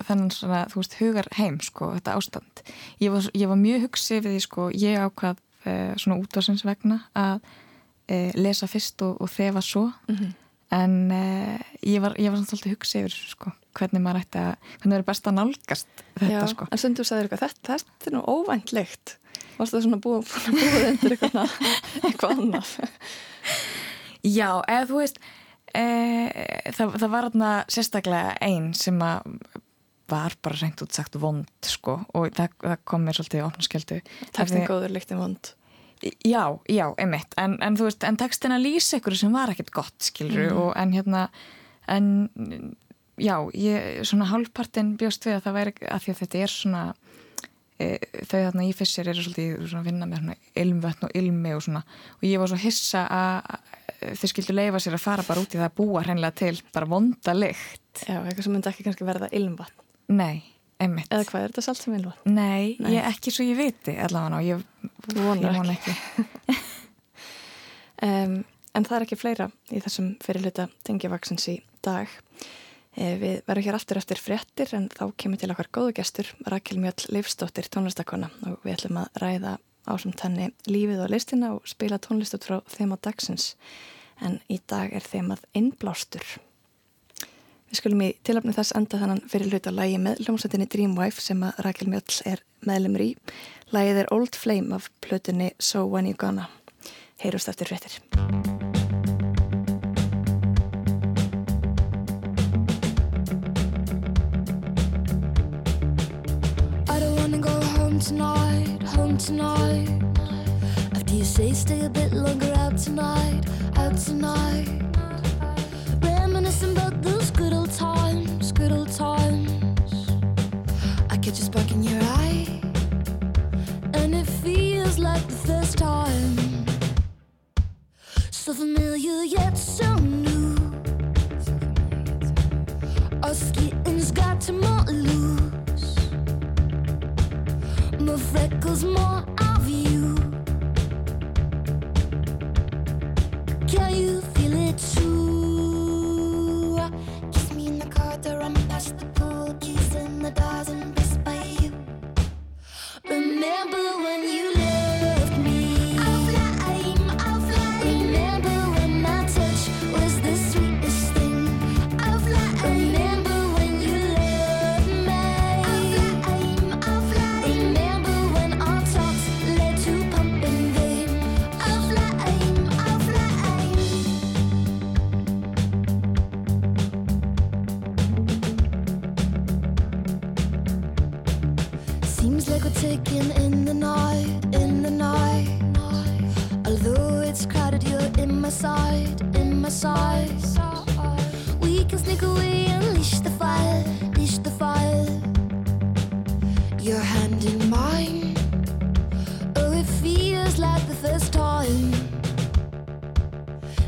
þennan svona, þú veist, hugar heim sko, þetta ástand. Ég var, ég var mjög hugsið við því, sko, ég ákvað uh, svona útvarsins vegna að uh, lesa fyrst og, og þefa svo Mm -hmm. en uh, ég var, ég var svona svolítið hugsið yfir sko, hvernig maður ætti að hvernig verður best að nálgast þetta, Já, sko. en stundu sagðir eitthvað, þetta, þetta er nú óvænt lykt. Varst það svona búið, búið undir eitthvað, <laughs> eitthvað annað? Já, eða þú veist e, það, það var þarna sérstaklega einn sem að var bara reynd út sagt vond sko og það, það kom mér svolítið í opnaskjöldu Tekstin góður, lyktin vond. Já, já, einmitt en, en þú veist, en tekstin að lýsa ykkur sem var ekkert gott, skilru, Mhm. og en hérna en já, ég, svona hálfpartin bjóst við að það væri, að því að þetta er svona e, þau þarna í fissir eru svolítið svona að vinna með svona ilmvötn og ilmi og svona og ég var svo hissa að þau skildu leifa sér að fara bara út í það að búa hreinlega til bara vonda lykt Já, eitthvað sem myndi ekki kannski verða ilmvatn. Nei, einmitt Eða hvað, er þetta salt sem ilmvatn? Nei, Nei. ég ekki svo ég viti allavega og ég, vona ekki Um, <laughs> en það er ekki fleira í þessum fyrirluta tengjavaksins í dag. Eh, við verðum hér aftur eftir fréttir en þá kemur til okkar góðu gestur Rakel Mjöll Leifsdóttir tónlistakona og við ætlum að ræða ásamt henni lífið og listina og spila tónlist út frá þema dagsins. En í dag er þemað innblástur. Við skulum í tilöfni þess enda þannan fyrirluta lægi með hljómsveitinni Dreamwife sem að Rakel Mjöll er meðlumur í. Lægið er Old Flame af plötunni So When You Gonna. Heyrust eftir home tonight, home tonight. After you say stay a bit longer out tonight, out tonight. Reminiscing about those good old times, good old times. I catch a spark in your eye, and it feels like the first time. So familiar yet so new. Our skin's got to more loose. More freckles, more of in the night, in the night. Although it's crowded, you're in my side, in my side. We can sneak away and unleash the fire, unleash the fire. Your hand in mine. Oh, it feels like the first time.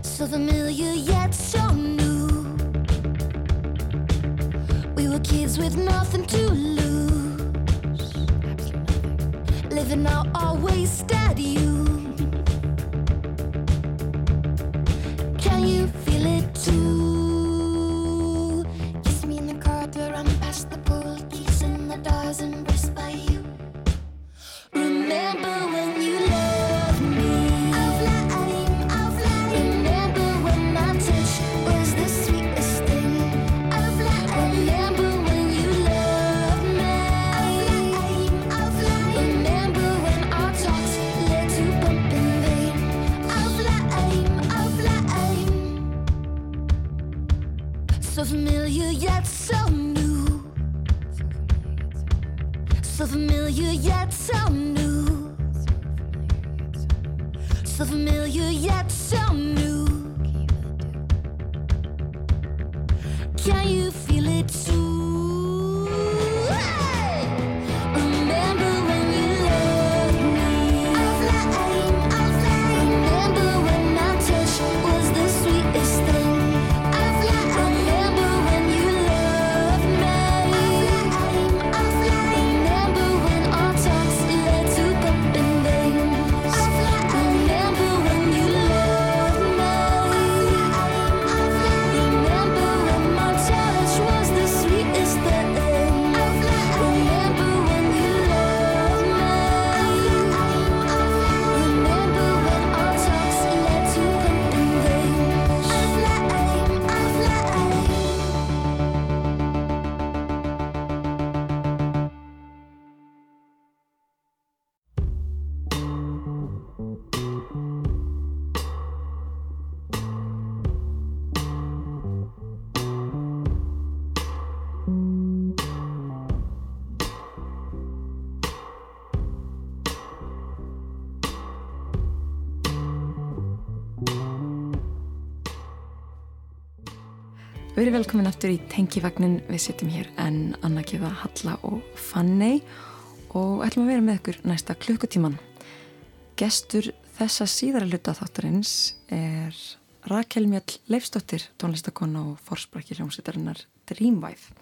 So familiar yet so new. We were kids with nothing to lose living out our wasted youth. So familiar yet so new. So familiar yet so new. Can you feel it too? Velkomin aftur í Tengivagnin. Við sittum hér en Anna Gjöfa, Halla og Fanney og ætlum að vera með ykkur næsta klukkutíman. Gestur þessa síðara hluta þáttarins er Rakel Mjöll Leifsdóttir, tónlistakonna og forsprakki hljómsveitarinnar Dreamwife.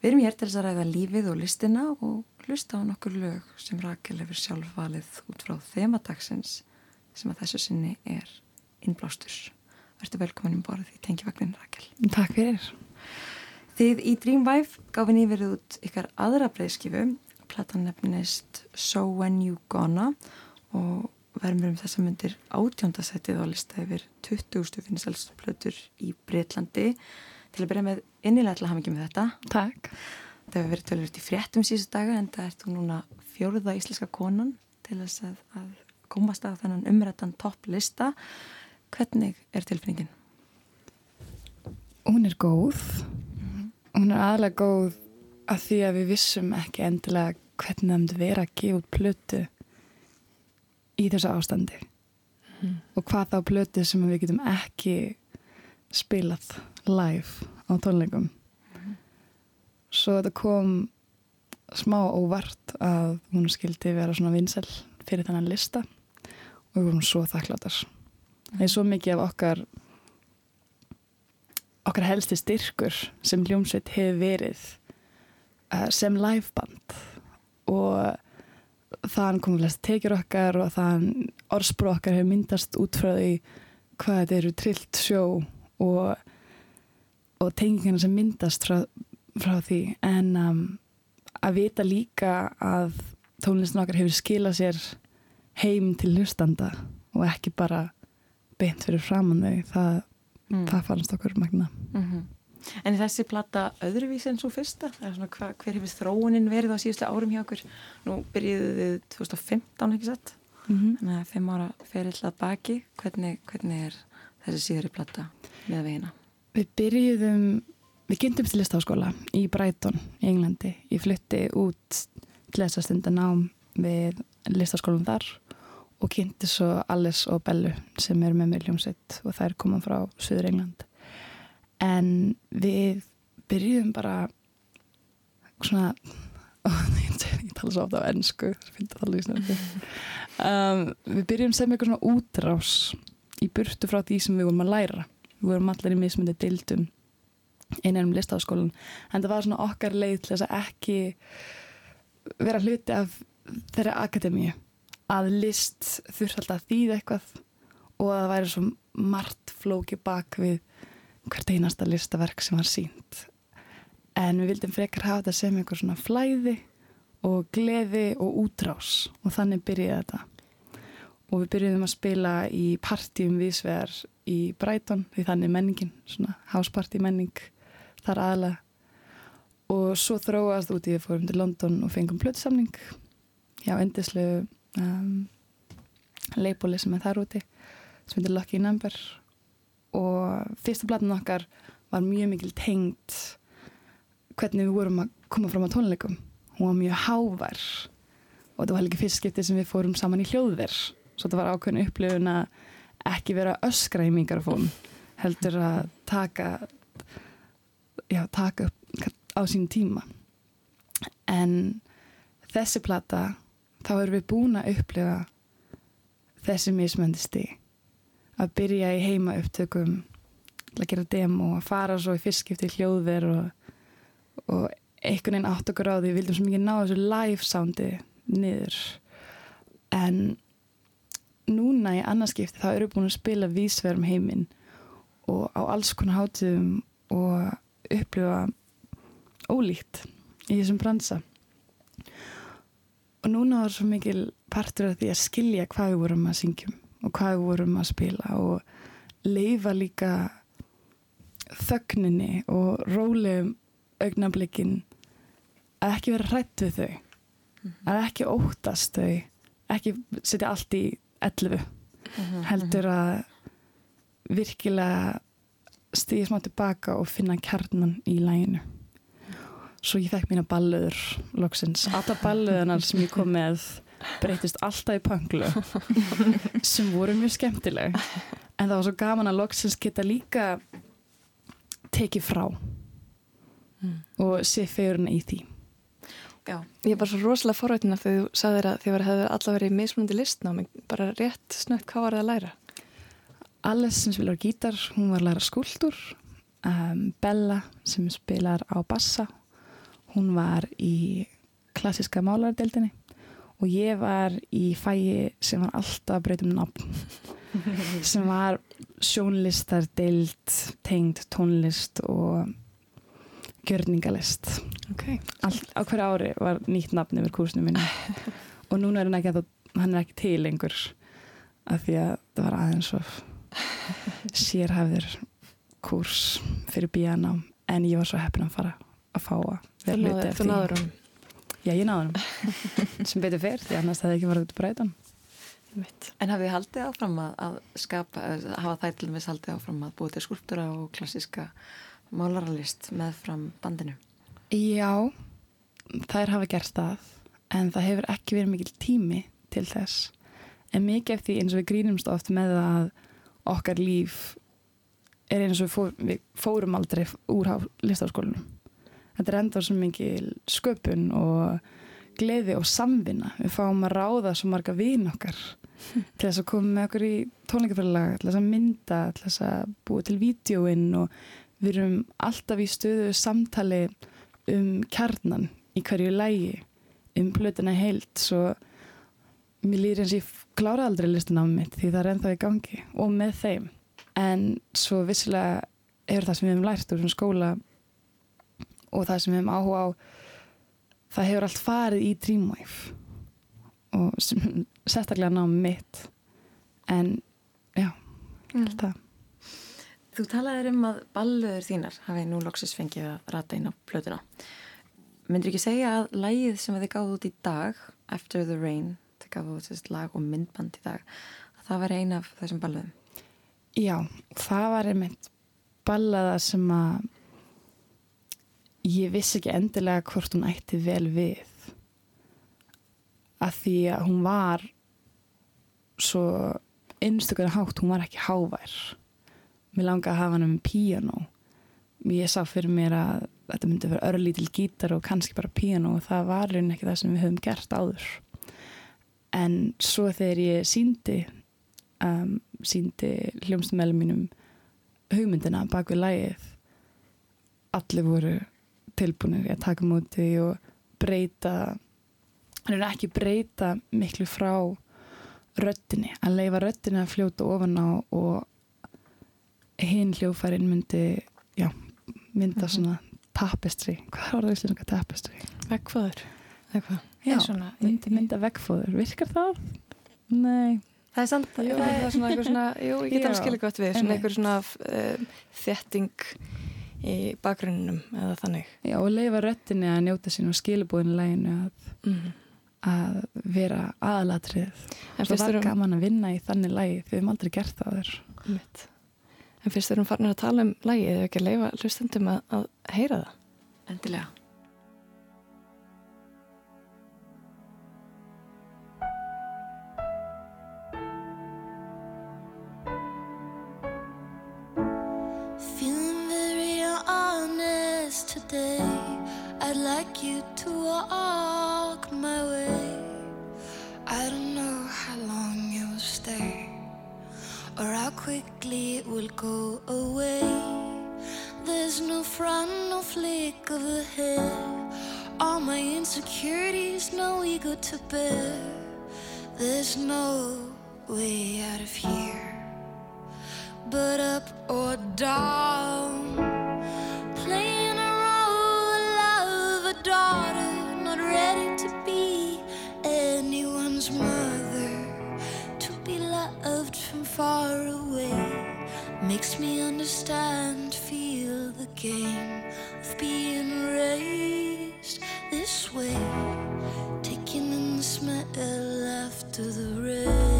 Við erum hér til þess að ræða lífið og listina og hlusta á nokkur lög sem Rakel hefur sjálf valið út frá þemadagsins sem að þessu sinni er innblástur. Vertu velkomin um borðið í Tengivagnin Rakel. Takk fyrir. Þið í Dreamwife gáfið nýverið út ykkar aðra breyðskifu. Platan nefnist So When You Gonna og verðum um þessa myndir átjóndasætið á lista yfir 20. finnselstu plötur í Breitlandi. Til að byrja með innilega til að hafa ekki með þetta. Takk. Það hefur verið tölvöld í fréttum síðust daga en það ert þú núna fjóruða íslenska konan til þess að, að komast að þennan umrættan topplista. Hvernig er tilfinningin? Hún er góð. Hún er aðalega góð að því að við vissum ekki endilega hvernig það myndi vera að gefa plötu í þessu ástandi. Og hvað þá plötu sem við getum ekki spilað live á tónleikum. Svo þetta kom smá óvart að hún skildi vera svona vinsel fyrir þennan lista og við vorum svo þakkláttar. Það er svo mikið af okkar okkar helsti styrkur sem hljómsveit hefur verið uh, sem liveband. Og þann komum flest tekjur okkar og þann orðsprók okkar hefur myndast út frá því hvað þetta eru trillt sjó og, og tengingina sem myndast frá, frá því. En um, að vita líka að tónlistin okkar hefur skilað sér heim til hlustanda og ekki bara beint fyrir framann þau það, Mm. það fannst okkur magna Mm En er þessi plata öðruvísi en svo fyrsta? Svona, hva, hver hefur þróunin verið á síðustu árum hjá okkur? Nú byrjuðu þið 2015 ekki sett? mm -hmm. Þannig að fimm ára ferill að baki. Hvernig, hvernig er þessi síðari plata með vegina? Við byrjuðum, við kynntum til listaháskóla í Brighton í Englandi. Ég flytti út til þess að stunda nám við listaháskólan þar og kynnti svo Alice og Bellu sem eru með mér hljómsveit og þær koma frá Suður England. En við byrjuðum bara svona, <laughs> ég, tala svo ofta á ennsku. Um, við byrjuðum sem eitthvað svona útrás í burtu frá því sem við vorum að læra. Við vorum allir í mismundi deildum innan um listaháskólan en það var svona okkar leið til þess að ekki vera hluti af þeirra akademíu að list þurft alltaf að þýða eitthvað og að það væri svo margt flóki bak við hvert einasta listaverk sem var sínt en við vildum frekar hafa þetta sem einhver svona flæði og gleði og útrás og þannig byrjaði þetta. Og við byrjuðum að spila í partíum viðsvegar í Brighton því þannig menningin, svona houseparty menning þar aðlega og svo þróast út í við fórum til London og fengum plötsamning já, endislegu um, leipóli sem er þar úti sem heitir Lucky Number. Og fyrsta platan okkar var mjög mikil tengd hvernig við vorum að koma fram á tónleikum. Hún var mjög hávær og þetta var líka fyrst skiptið sem við fórum saman í hljóðver. Svo þetta var ákveðin upplifun að ekki vera öskra í mikrofón heldur að taka já, taka upp á sín tíma. En þessi plata þá erum við búin að upplifa þessi mismöndi stig. Að byrja í heima upptökum að gera demo, að fara svo í fyrstskipti í hljóðver og, og einhvern veginn átt okkur á því við vildum svo mikið ná þessu live soundi niður. En núna í annarskipti þá eru búin að spila vísverðum heiminn og á alls konar hátíðum og upplifa ólíkt í þessum bransa og núna var svo mikil partur af því að skilja hvað við vorum að syngjum og hvað við vorum að spila og leifa líka þögninni og rólegum augnablikin að ekki vera hrætt við þau að ekki óttast þau ekki setja allt í 11 heldur að virkilega stíði smá tilbaka og finna kjarnan í læginu svo ég fekk mína ballöður loksins, alla ballöðunar sem ég kom með breytist alltaf í pönglu sem voru mjög skemmtileg. En það var svo gaman að loksins geta líka tekið frá og sé fegurinn í því. Já, ég er bara svo rosalega forvætina þegar þú sagðir að þið hefur allavega verið mismunandi listnámi, bara rétt snögt, hvað var það að læra? Alice sem spilar gítar, hún var að læra skúldur um, Bella sem spilar á bassa hún var í klassiska málardeldinni og ég var í fæi sem var alltaf að breytum nafn <laughs> sem var sjónlistar deild, tengd tónlist og gjörningalist. Okay. All, á hverju ári var nýtt nafn yfir kursinu minni <laughs> og núna er hann ekki, hann er ekki til lengur af því að það var aðeins of <laughs> sérhæfður kurs fyrir bíana en ég var svo heppin að fara að fá að Þú náður, þú náður hann Já, ég náður hann <laughs> sem betur fyrr því annars það hefði ekki farið út að breyta hann En hafið þið haldið áfram að, að skapa, hafa þær til dæmis haldið áfram að búið til skulptúra og klassiska málaralist með fram bandinu? Já, þær hafa gert það en það hefur ekki verið mikil tími til þess. En mikið eftir eins og við grínumst oft með að okkar líf er eins og við, fór, við fórum aldrei úr listaskólinum þetta er enda svo mikil sköpun og gleði og samvinna. Við fáum að ráða svo marga vinn okkar <laughs> til þess að koma með okkur í tónleikafélag til þess að mynda, til þess að búa til vídjóinn og við erum alltaf í stöðu samtali um kjarnan í hverju lægi um plötuna heilt svo mér lýr eins ég klára aldrei listan á mitt því það er ennþá í gangi og með þeim. En svo vissilega er það sem við hefum lært úr skóla og það sem við hefum áhuga á það hefur allt farið í Dreamwave og sem, sérstaklega náum mitt en já, Mm. alltaf Þú talaðir um að ballöður þínar hafi nú loksis fengið að rata inn á plötuna. Myndur ekki segja að lægið sem þið gáðu út í dag, After the Rain, þið gáðu út þessi lag og myndband í dag, að það var eina af þessum ballöðum? Já, það var einmitt ballaða sem að ég vissi ekki endilega hvort hún ætti vel við. Að því að hún var svo einstaklega hátt, hún var ekki hávær. Mér langaði að hafa hana með píano ég sá fyrir mér að þetta myndi vera örlítil gítar og kannski bara píano og það var raunin ekki það sem við höfum gert áður. En svo þegar ég síndi um, síndi hljómsmælum mínum hugmyndina bak við lægið allir voru tilbúinir að taka múti og breyta hann er ekki breyta miklu frá röttinni, að leifa röttinni að fljóta ofan á og hinn hljófærin myndi já, mynda svona tapestri, hvað var það íslenska tapestri? Eitthvað. Já, svona, myndi mynda veggfóður, virkar það? Nei, Það er samt, jú, það er svona eitthvað svona, jú, ég get alveg skilja gott við, svona eitthvað svona uh, þetting í bakgrunninum eða þannig. já, og leifa röttinni að njóta sín og skilubúinu læginu að, Mm. að vera aðalatrið. En finnst var um, gaman að vinna í þannig lægi, við höfum aldrei gert það þér. mitt. En finnst þér um farnir að tala um lægið eða ekki að leifa hlustendum að, að heyra það? Endilega. Honest today. I'd like you to walk my way. I don't know how long you will stay or how quickly it will go away. There's no front, no flick of the hair. All my insecurities, no ego to bear. There's no way out of here but up or down. Daughter, not ready to be anyone's mother. To be loved from far away makes me understand, feel the game of being raised this way. Taking in the smell after the rain.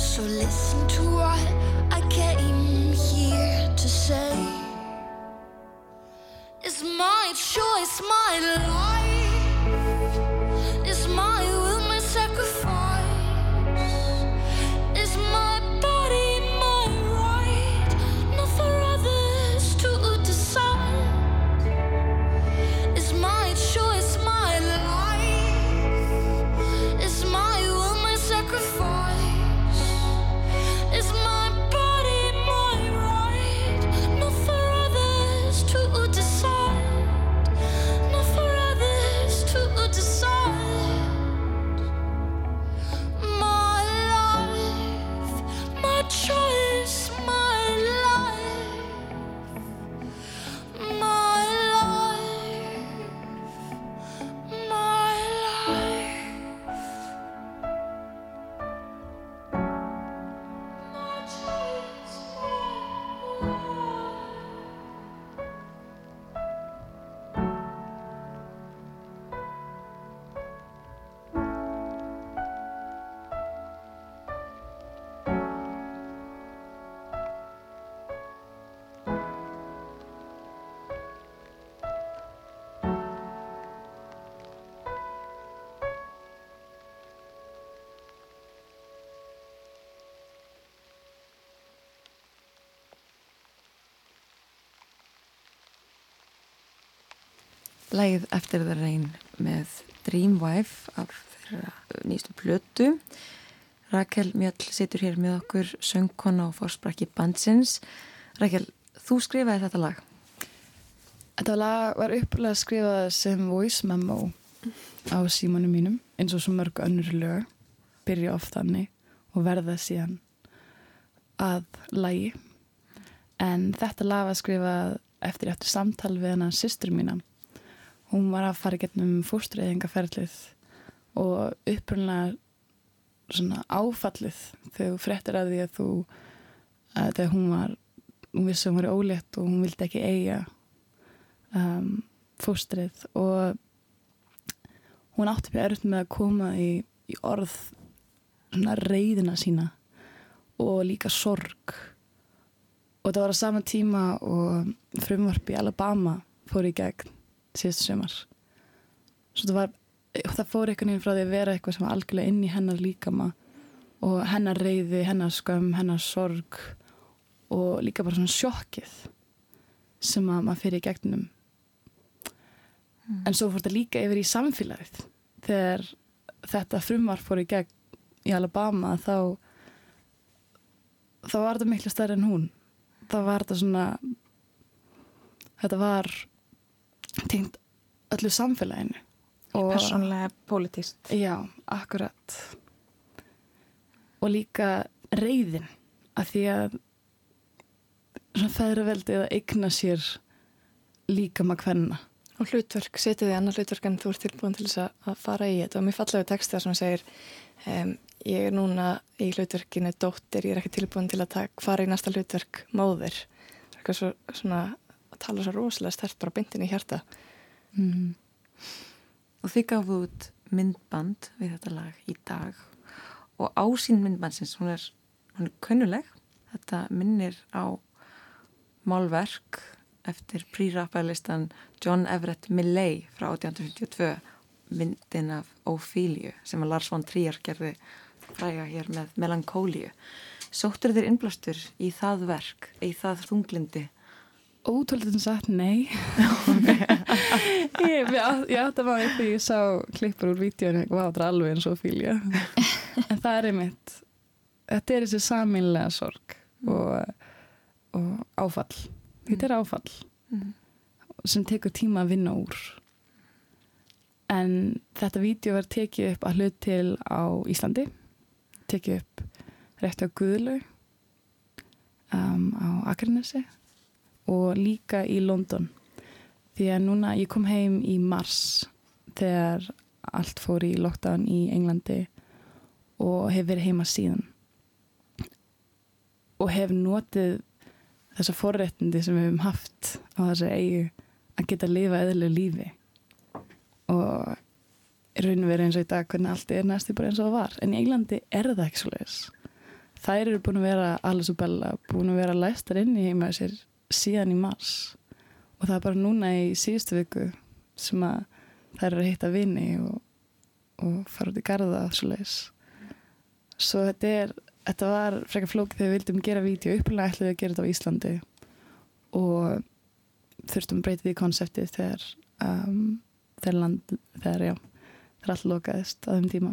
So listen to lægið eftir það reyn með Dreamwife af þeirra nýstu plötu. Rakel Mjöll situr hér með okkur, söngkona og fórsprakki bandsins. Rakel, þú skrifaði þetta lag. Þetta lag var upplega skrifað sem voice memo á símanum mínum eins og svo mörg önnur lög byrja oft þannig og verða síðan að lagi en þetta lag var skrifað eftir eftir samtal við hana systur mína hún var að fara getnum fórstureyðingaferlið og upprunlega svona áfallið þegar þú fréttir að því að þú að þegar hún var hún vissi að hún var ólétt og hún vildi ekki eiga um, fóstrið. Og hún átti fyrir erut með að koma í, í orð svona reyðina sína og líka sorg. Og það var á sama tíma og frumvarp í Alabama fór í gegn síðustu sömar svo það var það fór einhvern veginn frá því að vera eitthvað sem var algjörlega inn í hennar líkama og hennar reyði, hennar skömm, hennar sorg og líka bara svona sjokkið sem að maður fyrir í gegnum. En svo fór þetta líka yfir í samfélagið. Þegar þetta frumvar fór í gegn í Alabama þá þá var þetta miklu stærri en hún. Þá var þetta svona þetta var tengt öllu samfélaginu og Persónlega politist. Já, akkurat. Og líka reyðin að því að svona feðraveldi að eigna sér líka maður hvenna. Og hlutverk, setið þið annar hlutverk en þú ert tilbúin til þess að- fara í þetta og mér fallega texta sem segir um, ég er núna í hlutverkinu dóttir, ég er ekki tilbúin til að fara í næsta hlutverk móðir eitthvað svo, svona tala svo rosalega stert bara beintin í hjarta Mm. Og þið gafu út myndband við þetta lag í dag og ásýn myndbandsins, hún er, hún er kunnuleg. Þetta minnir á málverk eftir prírappælistan John Everett Millay frá 1852, myndin af Ophelia sem að Lars von Trier gerði fræga hér með melankólíu. Sóttur þér innblastur í það verk, í það þunglindi? Ótrúlega sagt nei. <laughs> ég, ég, átt- ég átti að maður því ég sá klippur úr vídjónu og það var alveg eins og fílja. en það er einmitt, þetta er þessi saminlega sorg og, og áfall. Þetta er áfall Mm. sem tekur tíma að vinna úr. En þetta vídeo var tekið upp að hlut til á Íslandi, tekið upp rétt á Guðlaug um, á Akranesi og líka í London. Því að núna ég kom heim í mars þegar allt fór í lockdown í Englandi og hef verið heima síðan. Og hef notið þessa forréttindi sem við hefum haft á þessari eigu að geta að lifa eðlilegu lífi. Og raun og verið eins og í dag hvernig allt er næstu bara eins og það var. En í Englandi er það ekki svo leiðis þær eru búin að vera Alice og Bella búin að vera læstar inn í heima sér síðan í mars. Og það er bara núna í síðustu viku sem að þær eru að hitta vini og, og fara út í garða svo leiðis svo þetta er þetta var frekar flókið þegar við vildum gera vídeo. Upplega ætlaði að gera þetta á Íslandi og þurftum að breyta því konseptið þegar um, þegar land þegar já, þegar allt lokaðist á þeim tíma.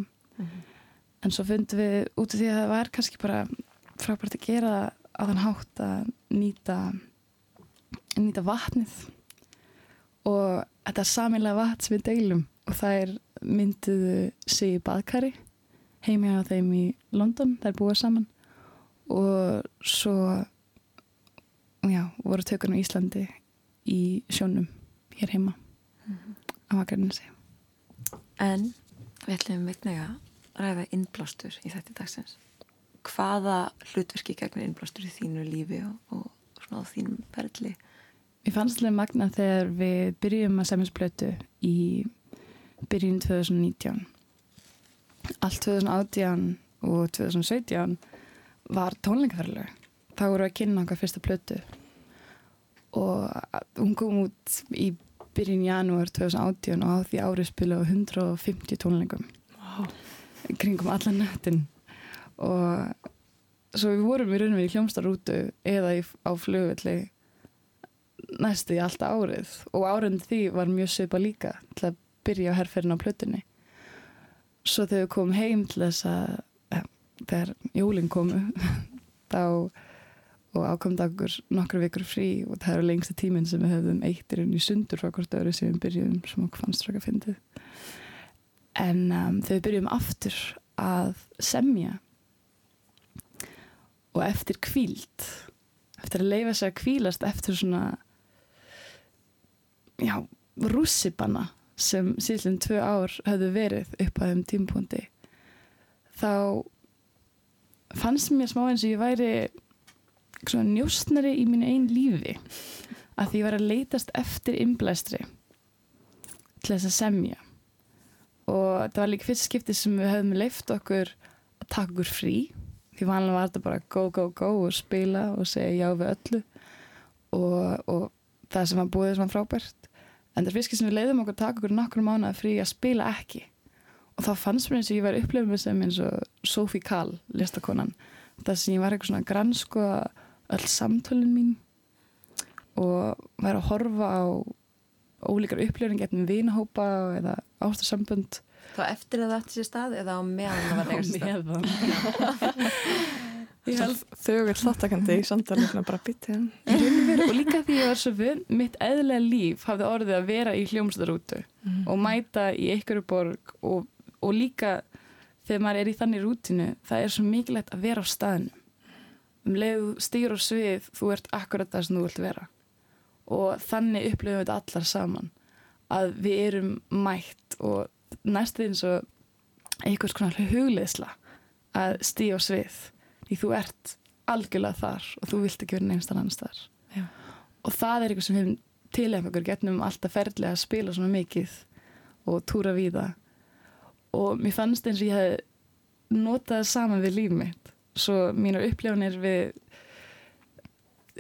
En svo fundum við út af því að það var kannski bara frábært að gera það á þann hátt að nýta nýta vatnið og þetta er saminlega vatn sem við deilum og það er mynduðu sig í baðkari heimi á þeim í London, þær búa saman og svo já, voru tökun á Íslandi í sjónum hér heima á Akarnasi En við ætlum einnig að ræða innblástur í þetta dagsins. Hvaða hlutverki gegnir innblástur í þínu lífi og, og svona á þínum perli? Mér fannst alveg magna þegar við byrjum að semjansplötu í byrjun 2019 allt 2018 og 2017 var tónleikaferðileg þá voru við að kynna okkar fyrsta plötu. Og hún kom út í byrjun janúar 2018 og á því árið spila á 150 tónleikum wow. kringum allan nættin og svo við vorum í raunum við í hljómsdarútu eða á flugvelli næstu í alltaf árið. Og árið því var mjög svipa líka til að byrja á herrferðin á plötunni. Svo þegar við komum heim til þess að ja, þegar jólinn komu <laughs> þá og ákomd okkur nokkru vikur frí og það eru lengstu tíminn sem við höfðum eittir inn í sundur frá hvort öðru sem við byrjum sem okkur fannst frá að fyndið. En um, þegar við byrjum aftur að semja og eftir kvíld eftir að leifa sig að kvílast eftir svona já, rússipanna sem síðan tvö ár höfðu verið upp að þeim tímpúndi þá fannst mér smá eins og ég væri svona njóstnari í mínu einn lífi að því ég var að leitast eftir innblæstri til þess að semja. Og það var líka fyrst skipti sem við höfum leift okkur að taka okkur frí því vanlega var þetta bara go go go og spila og segja já við öllu. Og, og það sem var búið sem var frábært en það er fyrst sem við leiðum okkur að taka okkur nokkur mánuða frí að spila ekki. Og þá fannst mér eins og ég var upplifið með sem eins og Sophie Kahl listakonan. Það sem ég var eitthvað svona gransko öll samtölun mín. Og væri að horfa á ólíkar upplifin getnum vinahópa eða ástarsambönd. Þá eftir að það ætti sér stað eða á meðan það var á eigast stað? meðan <laughs> Held Þögur þáttakandi í samtalið bara byttið Í raun og og líka því ég var svo vön, mitt eðlega líf hafði orðið að vera í hljómsdarútu og mæta í einhverju borg og, og líka þegar maður er í þannig rútinu það er svo mikilvægt að vera á staðinu um leið stýr og svið þú ert akkurat það sem þú vilt vera. Og þannig upplifum við allar saman að við erum mætt og næstu eins og einhvers konar hugleðsla að stýja á svið því þú ert algjörlega þar og þú vilt ekki vera neinstan annars þar Já. og það er eitthvað sem við tilhefum okkur getnum alltaf ferðlega að spila svona mikið og túra við það. Og mér fannst eins og ég hef notað það saman við líf mitt. Svo mínar upplifanir við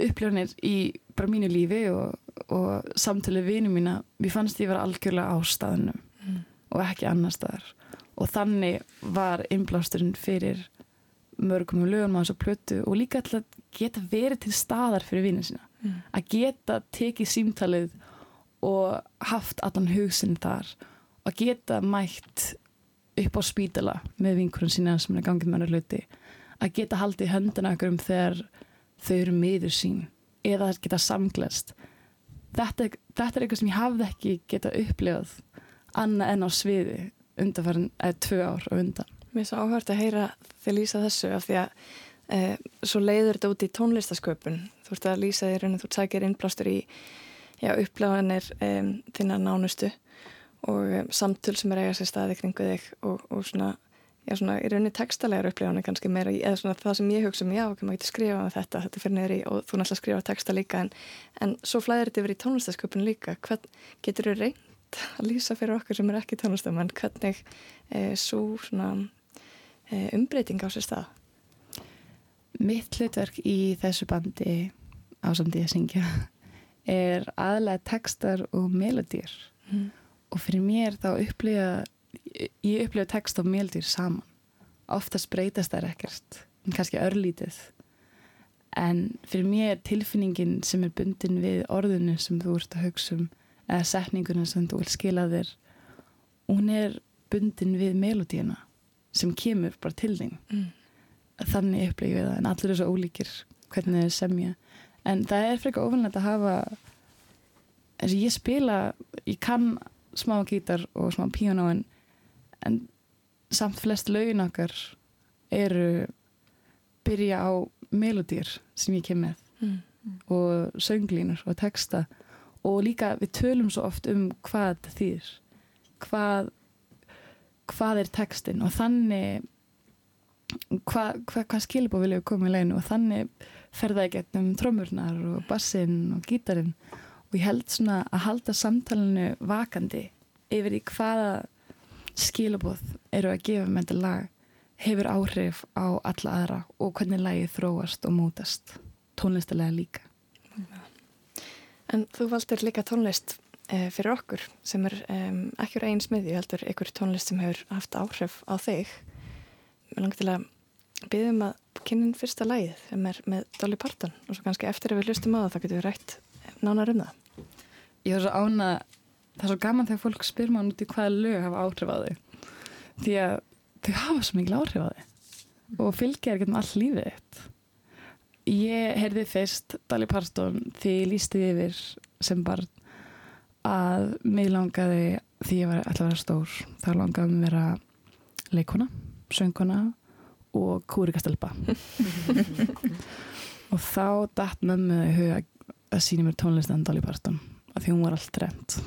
upplifanir í bara mínu lífi og, og samtölu vinu mína, mér fannst ég vera algjörlega á staðnum og ekki annar staðar. Og þannig var innblásturinn fyrir mörgum lögum á þessu plötu og líka að geta verið til staðar fyrir vinin sína. Mm. að geta tekið símtalið og haft allan hugsinn þar og geta mætt upp á spítala með vinkurinn sína sem er gangið með hann hluti. Að geta haldið höndina okkur um þegar þau eru miður sín eða að geta samglest þetta, þetta er eitthvað sem ég hafði ekki geta upplifað annað en á sviði undanfærin eða tvö ár og undan Mér er svo áhört að heyra þið lýsa þessu af því að e, svo leiður þetta út í tónlistasköpun. Þú ert að lýsa því raunin, þú sækir innblástur í já, upplegaðanir e, þinna nánustu og e, samtöl sem er eiga sér staði kringu þig og, og svona, já, svona í rauninni textalegar upplegaðanir kannski meira eða svona það sem ég hugsa um, já, ok, maður getur skrifað um þetta þetta fyrir í og þú náttúrulega skrifa texta líka en, en svo flæðir þetta yfir í tónlistasköpun líka. Hvern getur þú reynd að lýsa fyrir okkur sem er ekki tónlistamann hvernig e, svo svona umbreyting á sér stað? Mitt hlutverk í þessu bandi ásamdi að syngja <laughs> er aðlega textar og melodýr Mm. og fyrir mér þá upplifa ég upplifa text og melodýr saman. Oftast breytast þær ekkert en kannski örlítið. En fyrir mér tilfinningin sem er bundin við orðinu sem þú ert að hugsa um eða setninguna sem þú vil skila þér hún er bundin við melodíuna sem kemur bara til þín. Mm. þannig upplifið það en allir er svo ólíkir hvernig þeir semja. En það er frekar ofanlegt að hafa eins og ég spila ég kann smá gítar og smá píano en, en samt flest lögin okkar eru byrja á melodýr sem ég kem með. Mm. og sönglínur og texta. Og líka við tölum svo oft um hvað þýr hvað hvað er textin og þannig hvað hva, hva skilbú viljum við koma í leginu og þannig fer það í gegnum trömmurnar og bassinn og gítarinn. Og ég held svona að halda samtalenu vakandi yfir í hvaða skilabóð eru að gefa með þetta lag hefur áhrif á alla aðra og hvernig lagið þróast og mótast tónlistilega líka. En þú valdir líka tónlist fyrir okkur sem er um, ekki úr einn smiðju, heldur ykkur tónlist sem hefur haft áhrif á þig. Mér langar til að byggðum að kynnin fyrsta lagið sem er með Dolly Parton og svo kannski eftir að við hlustum á það þá getum við rætt nánar um það? Ég var svo ána, það er svo gaman þegar fólk spyr maður út í hvaða lög hafa áhrif á þau. Því að þau hafa svo mikil áhrif á þau og fylgja er getum all lífið þitt. Ég heyrði fyrst Dolly Parton því ég lísti yfir sem barn að mig langaði því ég var alltaf að vera stór þá langaði mig að vera leikona, söngkona og kúrikastelpa. <laughs> Og þá datt mömmu í huga að sína mér tónlistan Dolly Parton af því hún var allt reynd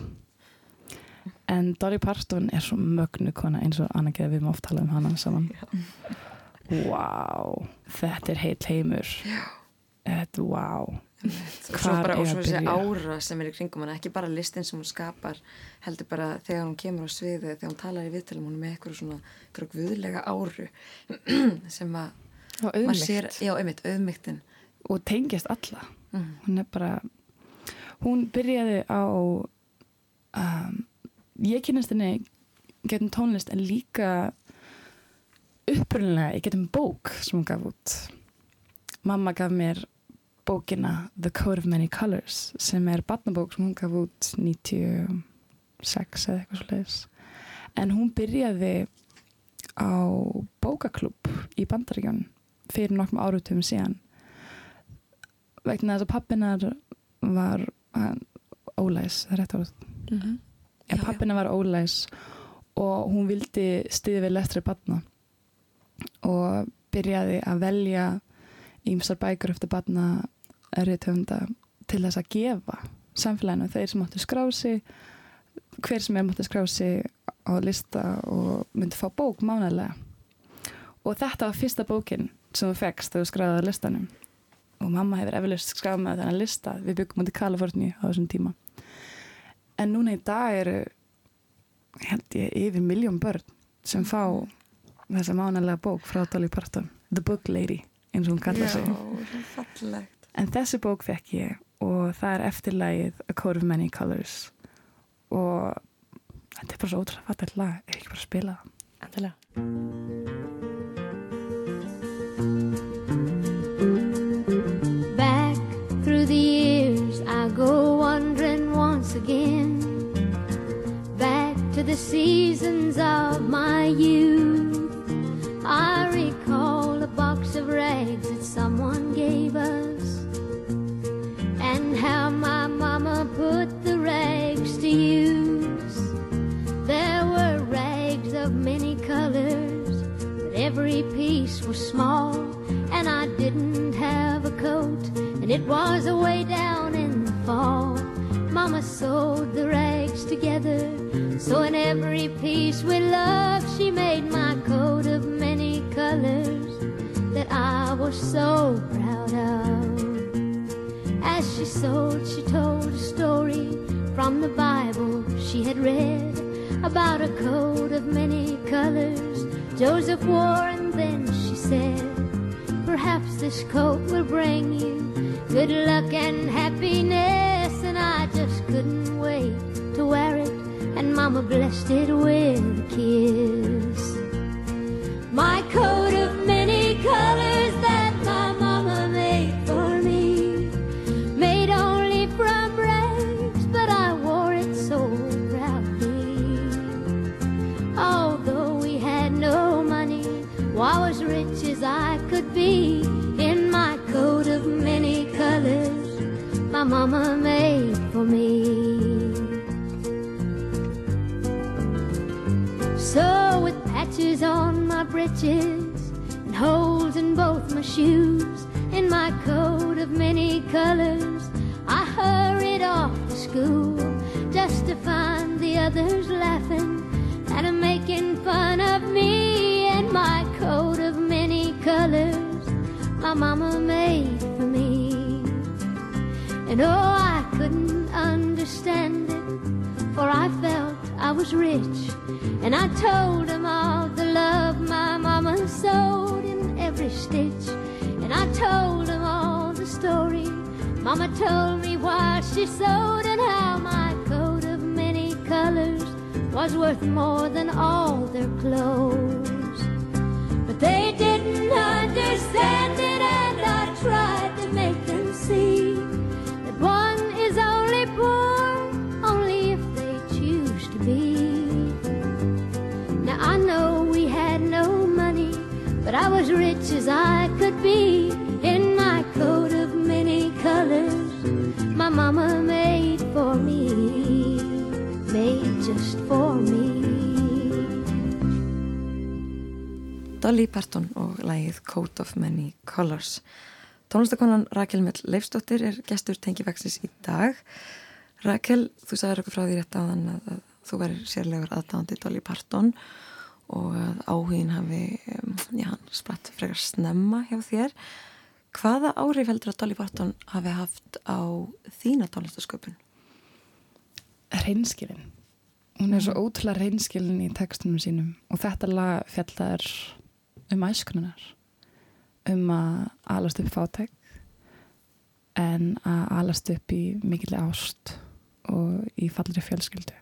en Dolly Parton er svo mögnu kona eins og Anna geði við maður oft tala um hana saman. Wow, þetta er heilt heimur. Þetta, wow svo bara, og svo þessi ára sem er í kringum hana, ekki bara listin sem hún skapar heldur bara þegar hún kemur á sviði þegar hún talar í viðtölum, hún er með eitthvað svona eitthvað guðlega áru <clears throat> sem að maður sér, já, einmitt, auðmygtin og tengjast alla. Mhm. hún er bara hún byrjaði á um, ég kynast henni getum tónlist en líka upprunlega ég getum bók sem hún gaf út. Mamma gaf mér bókina The Code of Many Colors sem er barnabók sem hún gaf út 96 eða eitthvað svo leiðis en hún byrjaði á bókaklúb í Bandaríkján fyrir nokkrum árutum síðan. Vegna þess að pappinar var ólæs, það er rétt orð. Mhm. ja, pappina var ólæs og hún vildi stiði við lestri batna og byrjaði að velja ímsar bækur eftir batna erriðtöfunda til þess að gefa samfélaginu þeir sem áttu skrá sig hver sem er mátti skrá sig á lista og myndi fá bók mánalega og þetta var fyrsta bókin sem þú fegst þegar þú skráði á listanum. Og mamma hefur eflust skráð með þennan lista. Við byggum í Kaliforni á þessum tíma. En núna í dag eru held ég yfir miljón börn sem fá þessa mánalega bók frá Dolly Parton The Book Lady eins og hún kallar sig. en þessi bók fekk ég og það er eftirlægið A Code of Many Colors. Og þetta er bara svo ótrúlega fattigt lag ef ekki bara að spila það? Endilega. Back through the years, I go wandering once again. Back to the seasons of my youth. I rags that someone gave us, and how my mama put the rags to use. There were rags of many colors, but every piece was small, and I didn't have a coat, and it was away down in the fall. Mama sewed the rags together, so in every piece with love, she made my coat of many colors I was so proud of. As she sewed, she told a story from the Bible she had read about a coat of many colors Joseph wore, and then she said, Perhaps this coat will bring you good luck and happiness. And I just couldn't wait to wear it, and Mama blessed it with a kiss. My coat of many colors I could be in my coat of many colors my mama made for me. So with patches on my breeches and holes in both my shoes, in my coat of many colors, I hurried off to school just to find the others laughing and making fun of me and my coat of many colors my mama made for me. And oh, I couldn't understand it, for I felt I was rich. And I told them all the love my mama sewed in every stitch. And I told them all the story mama told me why she sewed, and how my coat of many colors was worth more than all their clothes. They didn't understand it and I tried to make them see That one is only poor only if they choose to be. Now I know we had no money But I was rich as I could be In my coat of many colors. My mama made for me Made just for me. Dolly Parton og lægið Coat of Many Colors. Tónlistakonan Rakel Mell Leifsdóttir er gestur tengifaxis í dag. Rakel, þú sagðir okkur frá því rétt á þann að, þú verður sérlegur aðdáðandi Dolly Parton og að áhugin hafi, um, já, spratt frekar snemma hjá þér. Hvaða áhrif heldur að Dolly Parton hafi haft á þína tónlistasköpun? Reynskilin. Hún er svo ótrúlega reynskilin í textunum sínum og þetta lag fjallar um æskununar um að alast upp fátæk en að alast upp í mikil ást og í fallri fjölskyldu.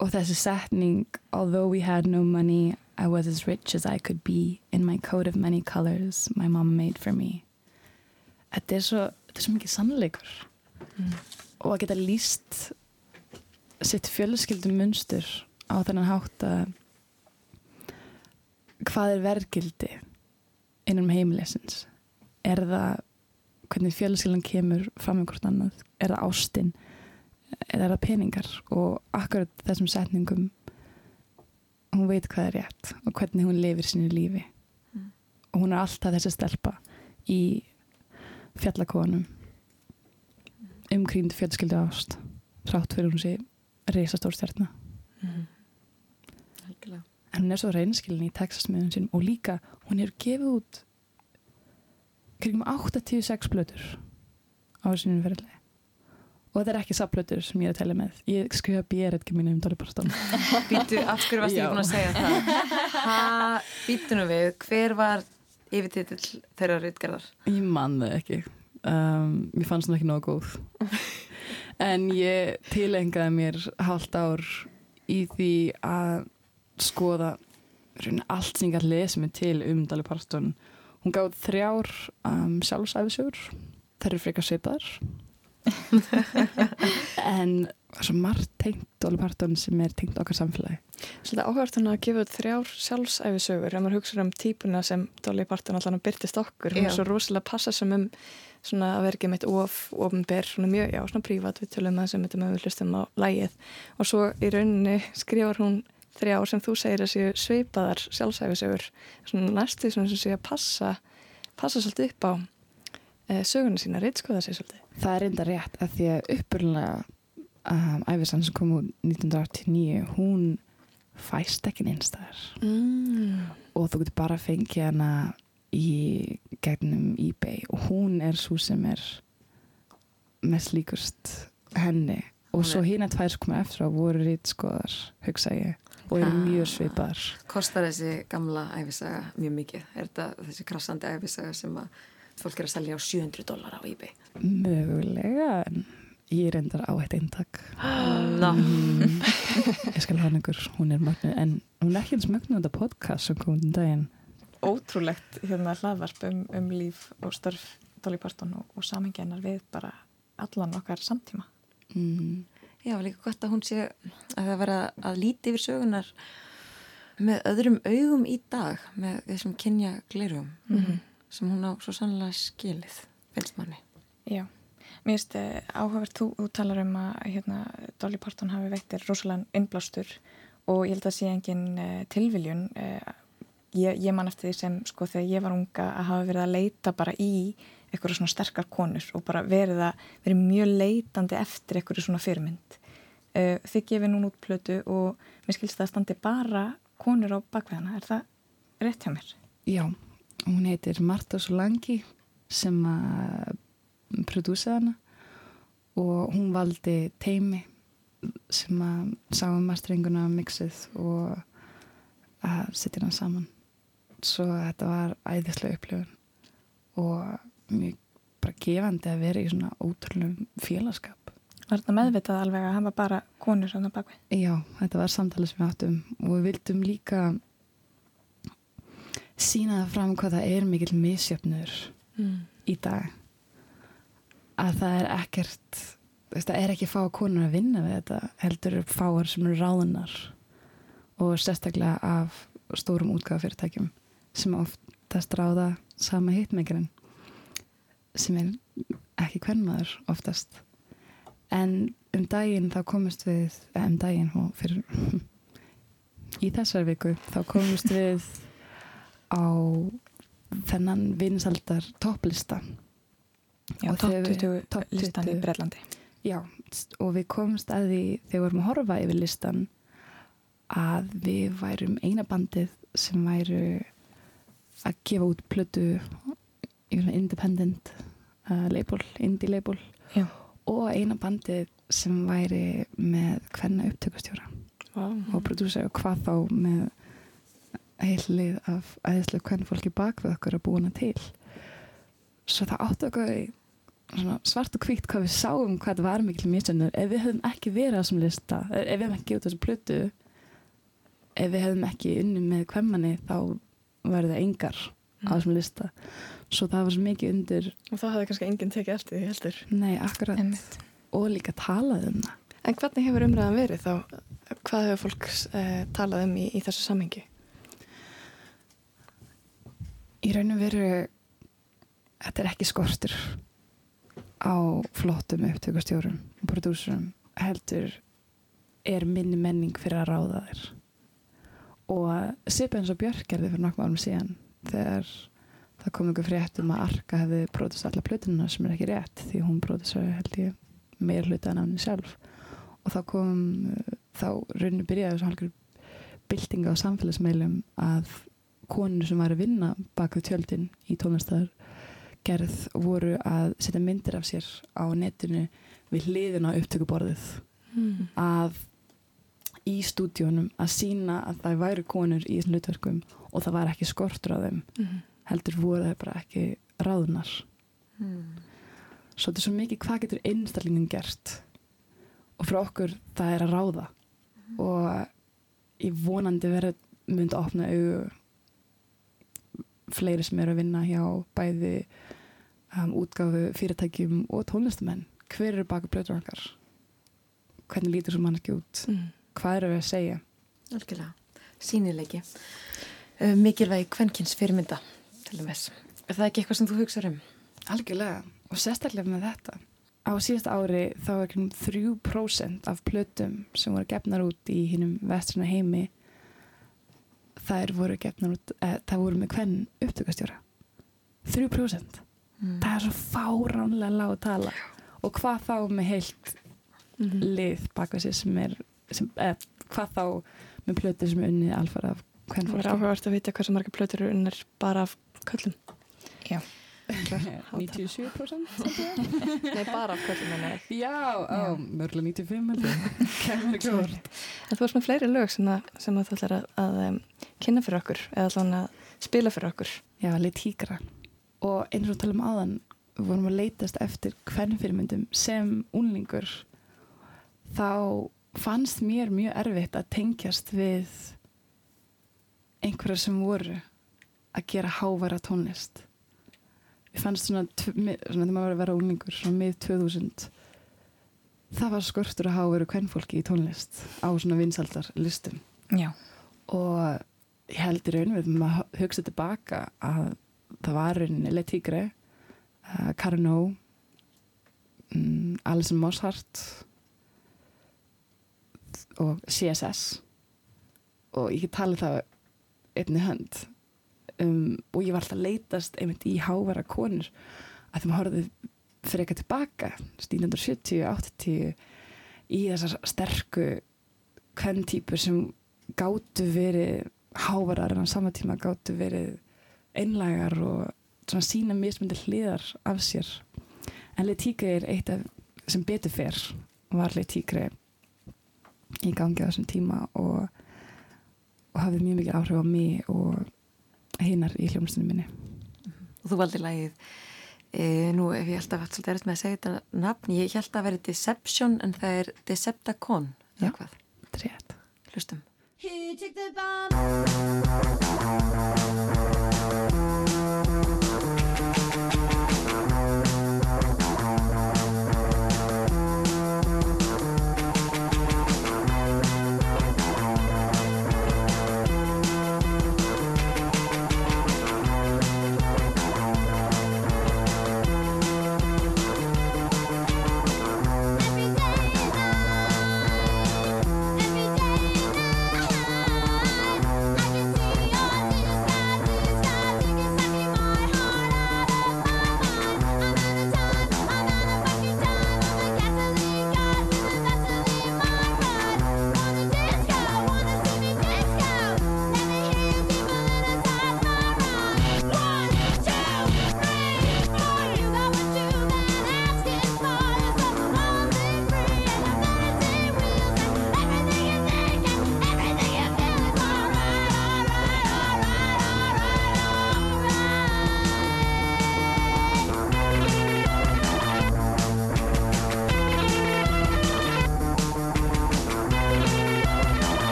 Og þessi setning although we had no money I was as rich as I could be in my coat of many colors my mom made for me. Þetta er svo, þetta er svo mikið sannleikur. Og að geta líst sitt fjölskyldum munstur á þennan hátt að hvað er verðgildi innan heimilisins? Er það hvernig fjölskyldan kemur fram með hvort annað? Er það ástin? Eða er það peningar? Og akkurat þessum setningum hún veit hvað er rétt og hvernig hún lifir sínu lífi. Og hún er alltaf þessi stelpa í fjallakonum umkrýnd fjölskyldu ást þrátt fyrir hún sé reysastór stjartna Algjörlega. En hún er svo reynskilin í Texas-miðun sínum og líka hún hefur gefið út kringum 86 blöður á sínum ferðli og þetta er ekki sapplötur sem ég er að tella með. Ég skrifa béretki mínu um Dolly Parton. <laughs> Býtu, af hverju varst ekki búin að segja það? Ha, býtu nú við, hver var yfirtitill þeirra rítgerðar? ég man það ekki. Um, ég fannst hún ekki nógu góð. <laughs> En ég tilengaði mér halvt ár í því að skoða raunin allt sem ég gæti lesið mig til um Dolly Parton. Hún gáð þrjár um, sjálfsæfisögur þær eru frekar svipaðar. <laughs> En það er svo margt tengt Dolly Parton sem er tengt okkar samfélagi. Svolítið áhvert hann að gefa þrjár sjálfsæfisögur ef maður hugsa um típuna sem Dolly Parton allan að byrtist okkur. Hún er svo rosalega passa sem um svona að vera ekki meitt of, ofnber, svona mjög, já, svona prívat. Við tölum að sem þetta með við hlustum á lægið. Og svo í rauninni skrifar hún þrjár sem þú segir að séu sveipaðar sjálfsæfisögur. Svona næstu sem séu að passa, passa svolítið upp á e, söguna sína, reitskoða sér svolítið. Það er reynda rétt að því að uppurlega um, æfisann sem kom út 1989 hún fæst ekki neinstæðar Mm. og þú getur bara fengið hana í gegnum eBay og hún er svo sem er mest líkust henni og svo hinn að tvær sem koma eftir á voru rítskoðar hugsa ég og eru Ah. mjög svipaðar Kostar þessi gamla æfisaga mjög mikið? Er þetta þessi krassandi æfisaga sem að fólk er að selja á 700 dólar á eBay? mögulega en ég reyndar á eitt eintak Ná, Mm, ég skal hafa ykkur, hún er mögnuð en hún er ekki eins mögnuð þetta podcast sem kom um daginn ótrúlegt hérna hlaðvarp um, um líf og störf Dolly Parton og, og samengjennar við bara allan okkar samtíma. mm. Já, líka gott að hún sé að það vera að líti yfir sögunar með öðrum augum í dag með þessum kynja glerum sem hún á svo sannlega skilið, finnst manni. Já, mér finnst eh, áhugavert þú, þú talar um að hérna, Dolly Parton hafi veittir rosalega innblástur og ég held að sé engin uh, tilviljun uh, ég, ég man eftir því sem sko þegar ég var unga að hafa verið að leita bara í eitthvað svona sterkar konur og bara verið að verið mjög leitandi eftir eitthvað svona fyrirmynd. Uh, þið gefið núna út plötu og mér skilst það að standi bara konur á bakveðana, er það rétt hjá mér? já, hún heitir Marta Solangi sem að prodúsa hana og hún valdi teimi sem að sá um mastringuna mixið og að setja hana saman. Svo þetta var æðislega upplifun og mjög bara gefandi að vera í svona ótrúlega félagskap Var þetta meðvitað alveg að hafa bara konur á bakvið? Já, þetta var samtalið sem við áttum og við vildum líka sína það fram hvað það er mikill misjöfnur Mm. í dag að það er ekkert það er ekki fá konur að vinna við þetta heldur eru fáar sem eru ráðunar og sérstaklega af stórum útgáðafyrirtækjum sem oftast ráða sama hitmeikarinn sem er ekki hvernmaður oftast en um daginn þá komist við eh, um daginn og fyrir <laughs> í þessar viku þá komist <laughs> við á þennan vinsaldar topplista Já, topp þegar við- 20 topp listan í 20. Breitlandi. Já, og við komumst að því þegar við vorum að horfa yfir listan að við værum eina bandið sem væru að gefa út plötu independent uh, label, indie label Já. og eina bandið sem væri með hvenna upptökustjóra Vá. og prodúsa og hvað þá með heil lið af æðislega hvern fólki bak við okkur að búa hana til svo það áttu okkur í svona svart og hvítt hvað við sáum hvað var mikil misjönnur ef við höfum ekki verið á þessum lista ef við höfum ekki gefið þessu plötu ef við höfum ekki unni með hvemmanni þá verður það engar á þessum lista svo það var svo mikið undir Og það hafði kannski enginn tekið eftir því heldur. nei, akkurat Einmitt. og líka talað um það En hvernig hefur umræðan verið þá? Hvað hefur fólk eh, talað um í, í þessu samhengi? í raun og veru þetta er ekki skortur á flottum upptökustjórum og prodúsurum heldur er minni menning fyrir að ráða þér og Sipa eins og Björk gerði fyrir nokkuð árum síðan þegar það kom ykkur frétt um að Arka hefði bróðist alla plötununa sem er ekki rétt því hún bróðist held ég meir hluta en hann sjálf og þá kom þá rauninu byrjaði þessu halgur byltinga á samfélagsmeilum að konur sem var að vinna bak við tjöldin í tónlistar gerð voru að setja myndir af sér á netinu við hliðin á upptökuborðið Mm. að í stúdíunum að sína að það væru konur í hlutverkum og það var ekki skortur á þeim. Mm. heldur voru það bara ekki ráðunar Mm. svo þetta er svo mikið hvað getur einstaklingun gert og fyrir okkur það er að ráða. Og ég vonandi verið myndi að opna augu fleiri sem eru að vinna hjá bæði um, útgáfu fyrirtækjum og tónlistamenn hver eru baka blöður okkar? Hvernig lítur svo mannski út? Mm. Hvað eru við að segja? Algjörlega, sínileiki uh, Mikilvægi kvenkins fyrirmynda til dæmis. Er það ekki eitthvað sem þú hugsaður um? algjörlega. Og sérstaklega með þetta. Á síðasta ári þá er ekki 3% af plötum sem voru gefnar út í hinnum vestruna heimi þær voru gefnar út eh, það voru með hvern upptökastjóra 3% Mm. það er svo fáránlega lág að tala og hvað þá með heilt Mhm. lið baka sér sem er sem, eh, hvað þá með plötu sem er unnið alfara af hvern Það er fólki áhugavert að vita hversu marga plötur eru unnir bara af köllum. Já. 97% <laughs> <laughs> Nei, bara af köllum en ég. Já, á, mörgulega 95 heldur Kæmur ekki vort En þú varst með fleiri lög sem, að, sem að þú ætlar að, að um, kynna fyrir okkur eða allan að spila fyrir okkur. Já, leið tígra og eins og tala um við vorum að leitast eftir hvernfyrirmyndum sem unlingur þá fannst mér mjög erfitt að tengjast við einhverjar sem voru að gera hávara tónlist við fannst svona, svona þegar maður var að vera unlingur svona mið 2000 það var skortur að háveru hvernfólki í tónlist á svona vinsaldar listum Já. og ég held í raun við maður hugsa tilbaka að það var rauninni Le Tigre uh, Carno um, Alison Mosshart og CSS og ég get talið það einni hönd. Um, og ég var alltaf leitast einmitt í hávara konur. Að þeim horfið fyrir eitthvað tilbaka 1970, 80 í þessar sterku hvern típur sem gátu verið hávarar en á sama tíma gátu verið einlægar og svona sína mismundi hliðar af sér. En Letíkri er eitt af sem betur fer var Letíkri í gangi á þessum tíma og, og hafði mjög mikið áhrif á mig og hinnar í hljómsdunum minni Og þú valdi lagið e, Nú hef ég alltaf haft svolítið erist með að segja þetta nafn Ég held að veri Deception en það er Deceptacon Já. eða hvað? Trétt. Hlustum Who took the bomb?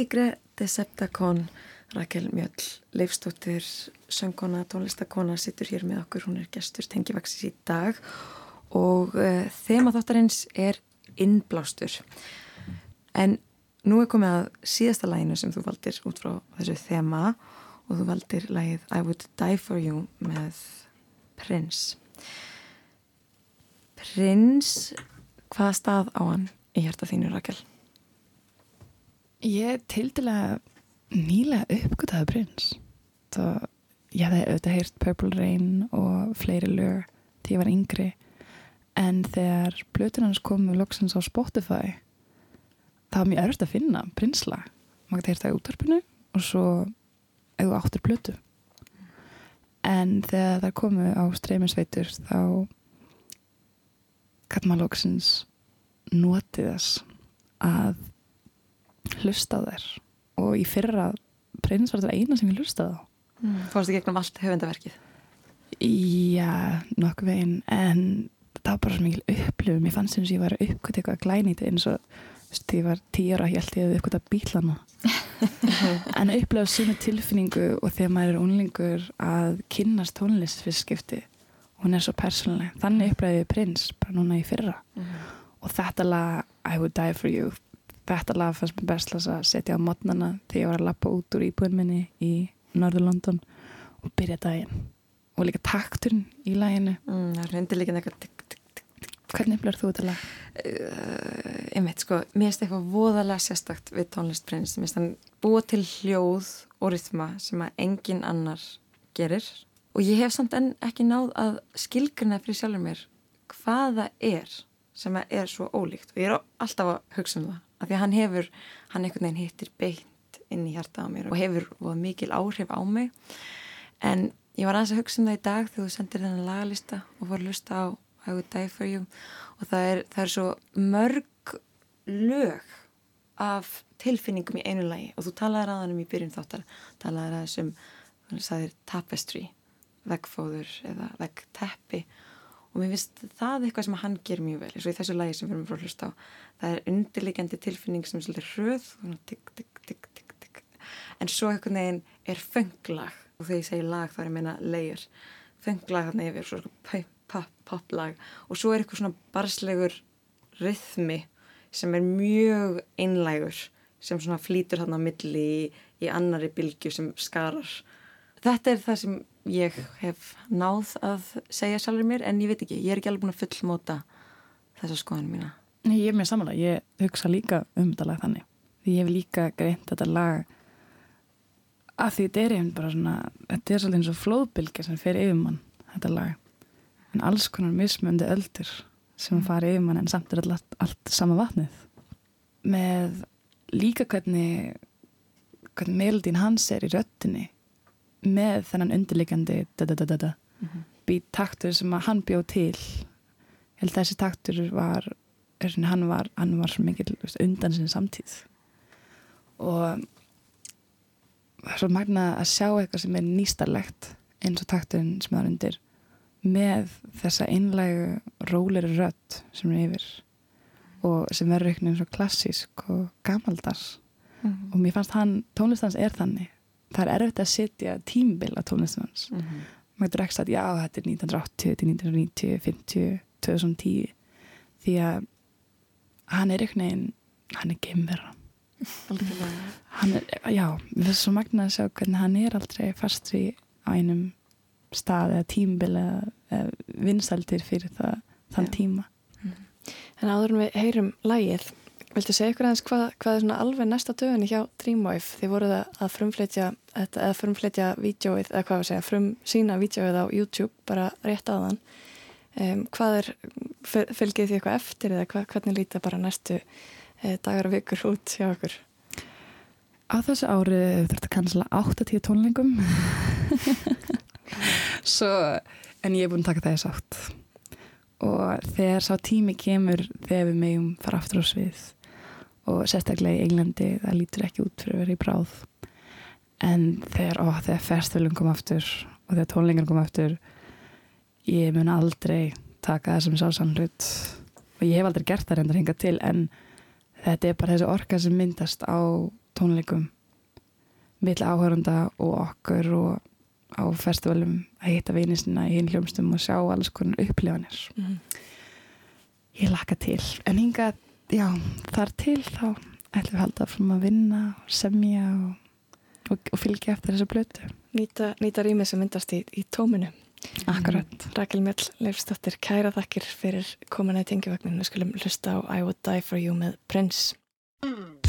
Letígre, Deceptacon, Rakel Mjöll, Leifstóttir, söngkona, tónlistakona, sittur hér með okkur, hún er gestur tengivaksis í dag og uh, þema þáttarins er innblástur. En nú er komið að síðasta læginu sem þú valdir út frá þessu þema og þú valdir lægið I Would Die For You með Prince. Prince, hvaða stað á hann í hjarta þínu Rakel? Ég tildilega nýlega uppgötaði prins. Það, ég hefði auðvitað heyrt Purple Rain og fleiri lög því ég var yngri. En þegar blötun hans komu loksins á Spotify, það var mjög erfitt að finna prinsla. Maður gæti heyrt það í útvarpinu og svo eða áttur blötu. En þegar það komu á streyminsveitur þá gæti maður loksins notið þess að hlusta þær. Og í fyrra prins var þetta eina sem ég hlustaði á. Mm. Fórstu gegnum allt höfundaverkið? Já, nokkuð veginn en það var bara svo mikil upplifum ég fannst eins og ég var að uppkvæta eitthvað glænýti eins og þú veist, ég var tíra ég held ég að uppkvæta bílana. <laughs> En að upplifa svona tilfinningu og þegar maður er unlingur að kynnast tónlist fyrir skipti hún er svo persónuleg, þannig upplifaði ég prins bara núna í fyrra. Og þetta lag I Would Die For You þetta lag fannst mér best að setja á modnana þegar ég var að lappa út úr íbúin minni í Norður London og byrja daginn. Og líka takturinn í laginu. Mm, það eitthvað tikk, tikk, Hvernig upplifir þú þetta lag? uh, einmitt sko, mér finnst eitthvað voðalega sérstakt við tónlistprins mér finnst hann búa til hljóð og rytma sem að engin annar gerir. Og ég hef samt enn ekki náð að skilgruna fyrir sjálfur mér hvað það er sem að er svo ólíkt. Og ég er alltaf að hugsa um það af því að hann hefur, hann einhvern veginn hittir beint inn í hjarta á mér og hefur voða mikil áhrif á mig. En ég var aðeins að hugsa um það í dag þegar þú sendir þennan lagalista og fór að lusta á I Would Die For You. Og það er, það er svo mörg lög af tilfinningum í einu lagi. Og þú talaði aðanum í byrjun þáttar talaði aðeins um, þannig að það er tapestry, veggfóður eða veggteppi og mér finnst það eitthvað sem hann ger mjög vel eins og í þessu lagi sem við erum frá að hlusta á. Það er undirlegjandi tilfinning sem svolítið hröð tikk, tikk, tikk, tikk, tikk en svo einhvern veginn er fönglag. Og þegar ég segi lag þá er ég meina layer. Fönglag þarna yfir, svo pop, pop, pop lag og svo er eitthvað svona barslegur rithmi sem er mjög einlægur sem svona flýtur þarna á milli í, í annari bylgju sem skarar. Þetta er það sem ég hef náð að segja sjálfur mér en ég veit ekki, ég er ekki alveg búin að fullmóta þessa skoðinu mína Nei, ég er mér samanlega, ég hugsa líka um þetta lag þannig. Því ég hef líka greint þetta lag að því þetta er einhvern bara svona, þetta er svolítið eins og flóðbylgja sem fer yfir mann, þetta lag. En alls konar mismöndi öldur sem fara yfir mann en samt er allt, allt sama vatnið. Með líka hvernig, hvernig meildín hans er í röttinni með þennan undirleikandi da-da-da-da-da být taktur sem að hann bjóð til. Held þessi taktur var er hann var, hann var svo mikil undan sinni samtíð og það er svo magna að sjá eitthvað sem er nýstarlegt eins og takturinn sem það er undir með þessa einlægu róleri rödd sem er yfir og sem verður einhvern veginn svo klassísk og gamaldars Mhm. og mér fannst hann, tónlistans er þannig það er erfitt að setja tímbil á tónlistans Mhm. maður getur ekki sagt já þetta er 1980, þetta er 1990, 50, 2010 því að hann er einhvern veginn hann er geimverða Algjörlega. hann er, já, við erum svo magna að sjá hvernig hann er aldrei fastri á einum stað eða tímbil eða, vinsældir fyrir það, þann Já. tíma En áður en við heyrum lægið, viltu segja ykkur aðeins hvað, hvað er svona alveg næsta dögunni hjá Dreamwife? Þið voruð að- frumflytja, þetta- eða frumflytja vídjóið, eða hvað að segja, frum sína vídjóið á YouTube, bara rétt áðan. Um, hvað er, fyl- fylgið því eitthvað eftir eða hvað, hvernig líta bara næstu eh, dagar og vikur út hjá okkur? á þessu ári þurfti að kansla 8-10 tónlingum <laughs> svo en ég er búin að taka það í sátt og þegar sá tími kemur þegar við megum fara aftur á svið og sérstaklega í Englandi það lítur ekki út fyrir að vera í bráð. En þegar, ó, þegar ferstvölum kom aftur og þegar tónlingar kom aftur ég mun aldrei taka það sem sá sannlut og ég hef aldrei gert það reyndar hinga til en þetta er bara þessi orka sem myndast á tónleikum mill áhörunda og okkur og á ferstvölum að hitta vinisina í hinn hljómsnum og sjá alls konar upplifanir. Mm. ég laka til. En hinga já, þar til þá ætlum við halda frum að vinna og semja og, og, og fylgja eftir þessu blötu. Nýta, nýta rými sem myndast í, í tóminu. Akkurat. Mm. Rakel Mjöll, Leifstóttir, kæra þakkir fyrir komin að tengja vagninu. Við skulum hlusta á I Would Die For You með Prince. Hmm.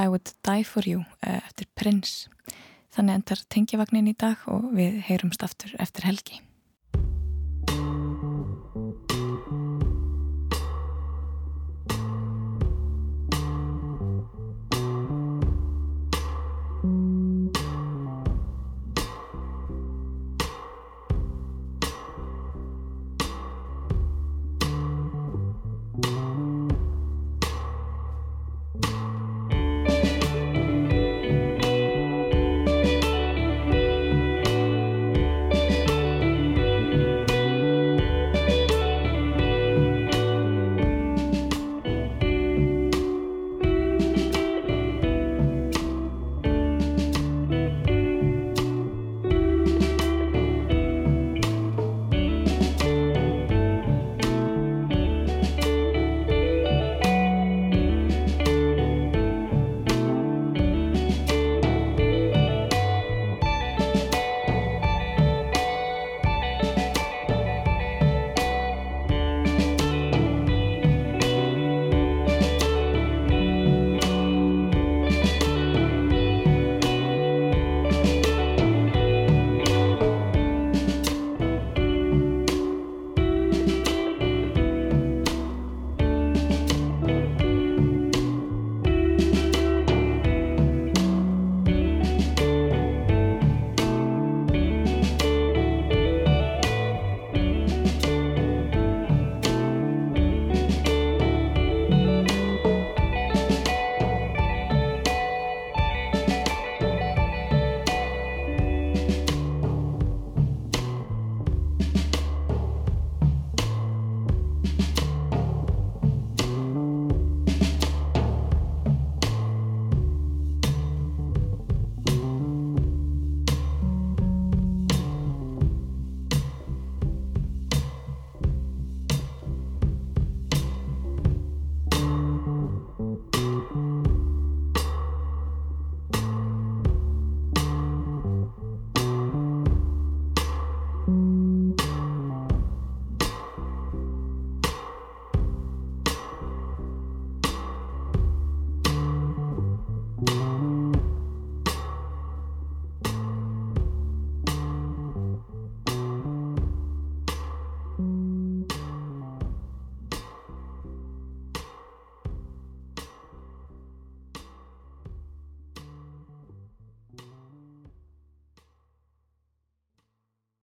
I Would Die For You eh, eftir Prince. Þannig endar tengjavagnin í dag og við heyrumst aftur eftir helgi.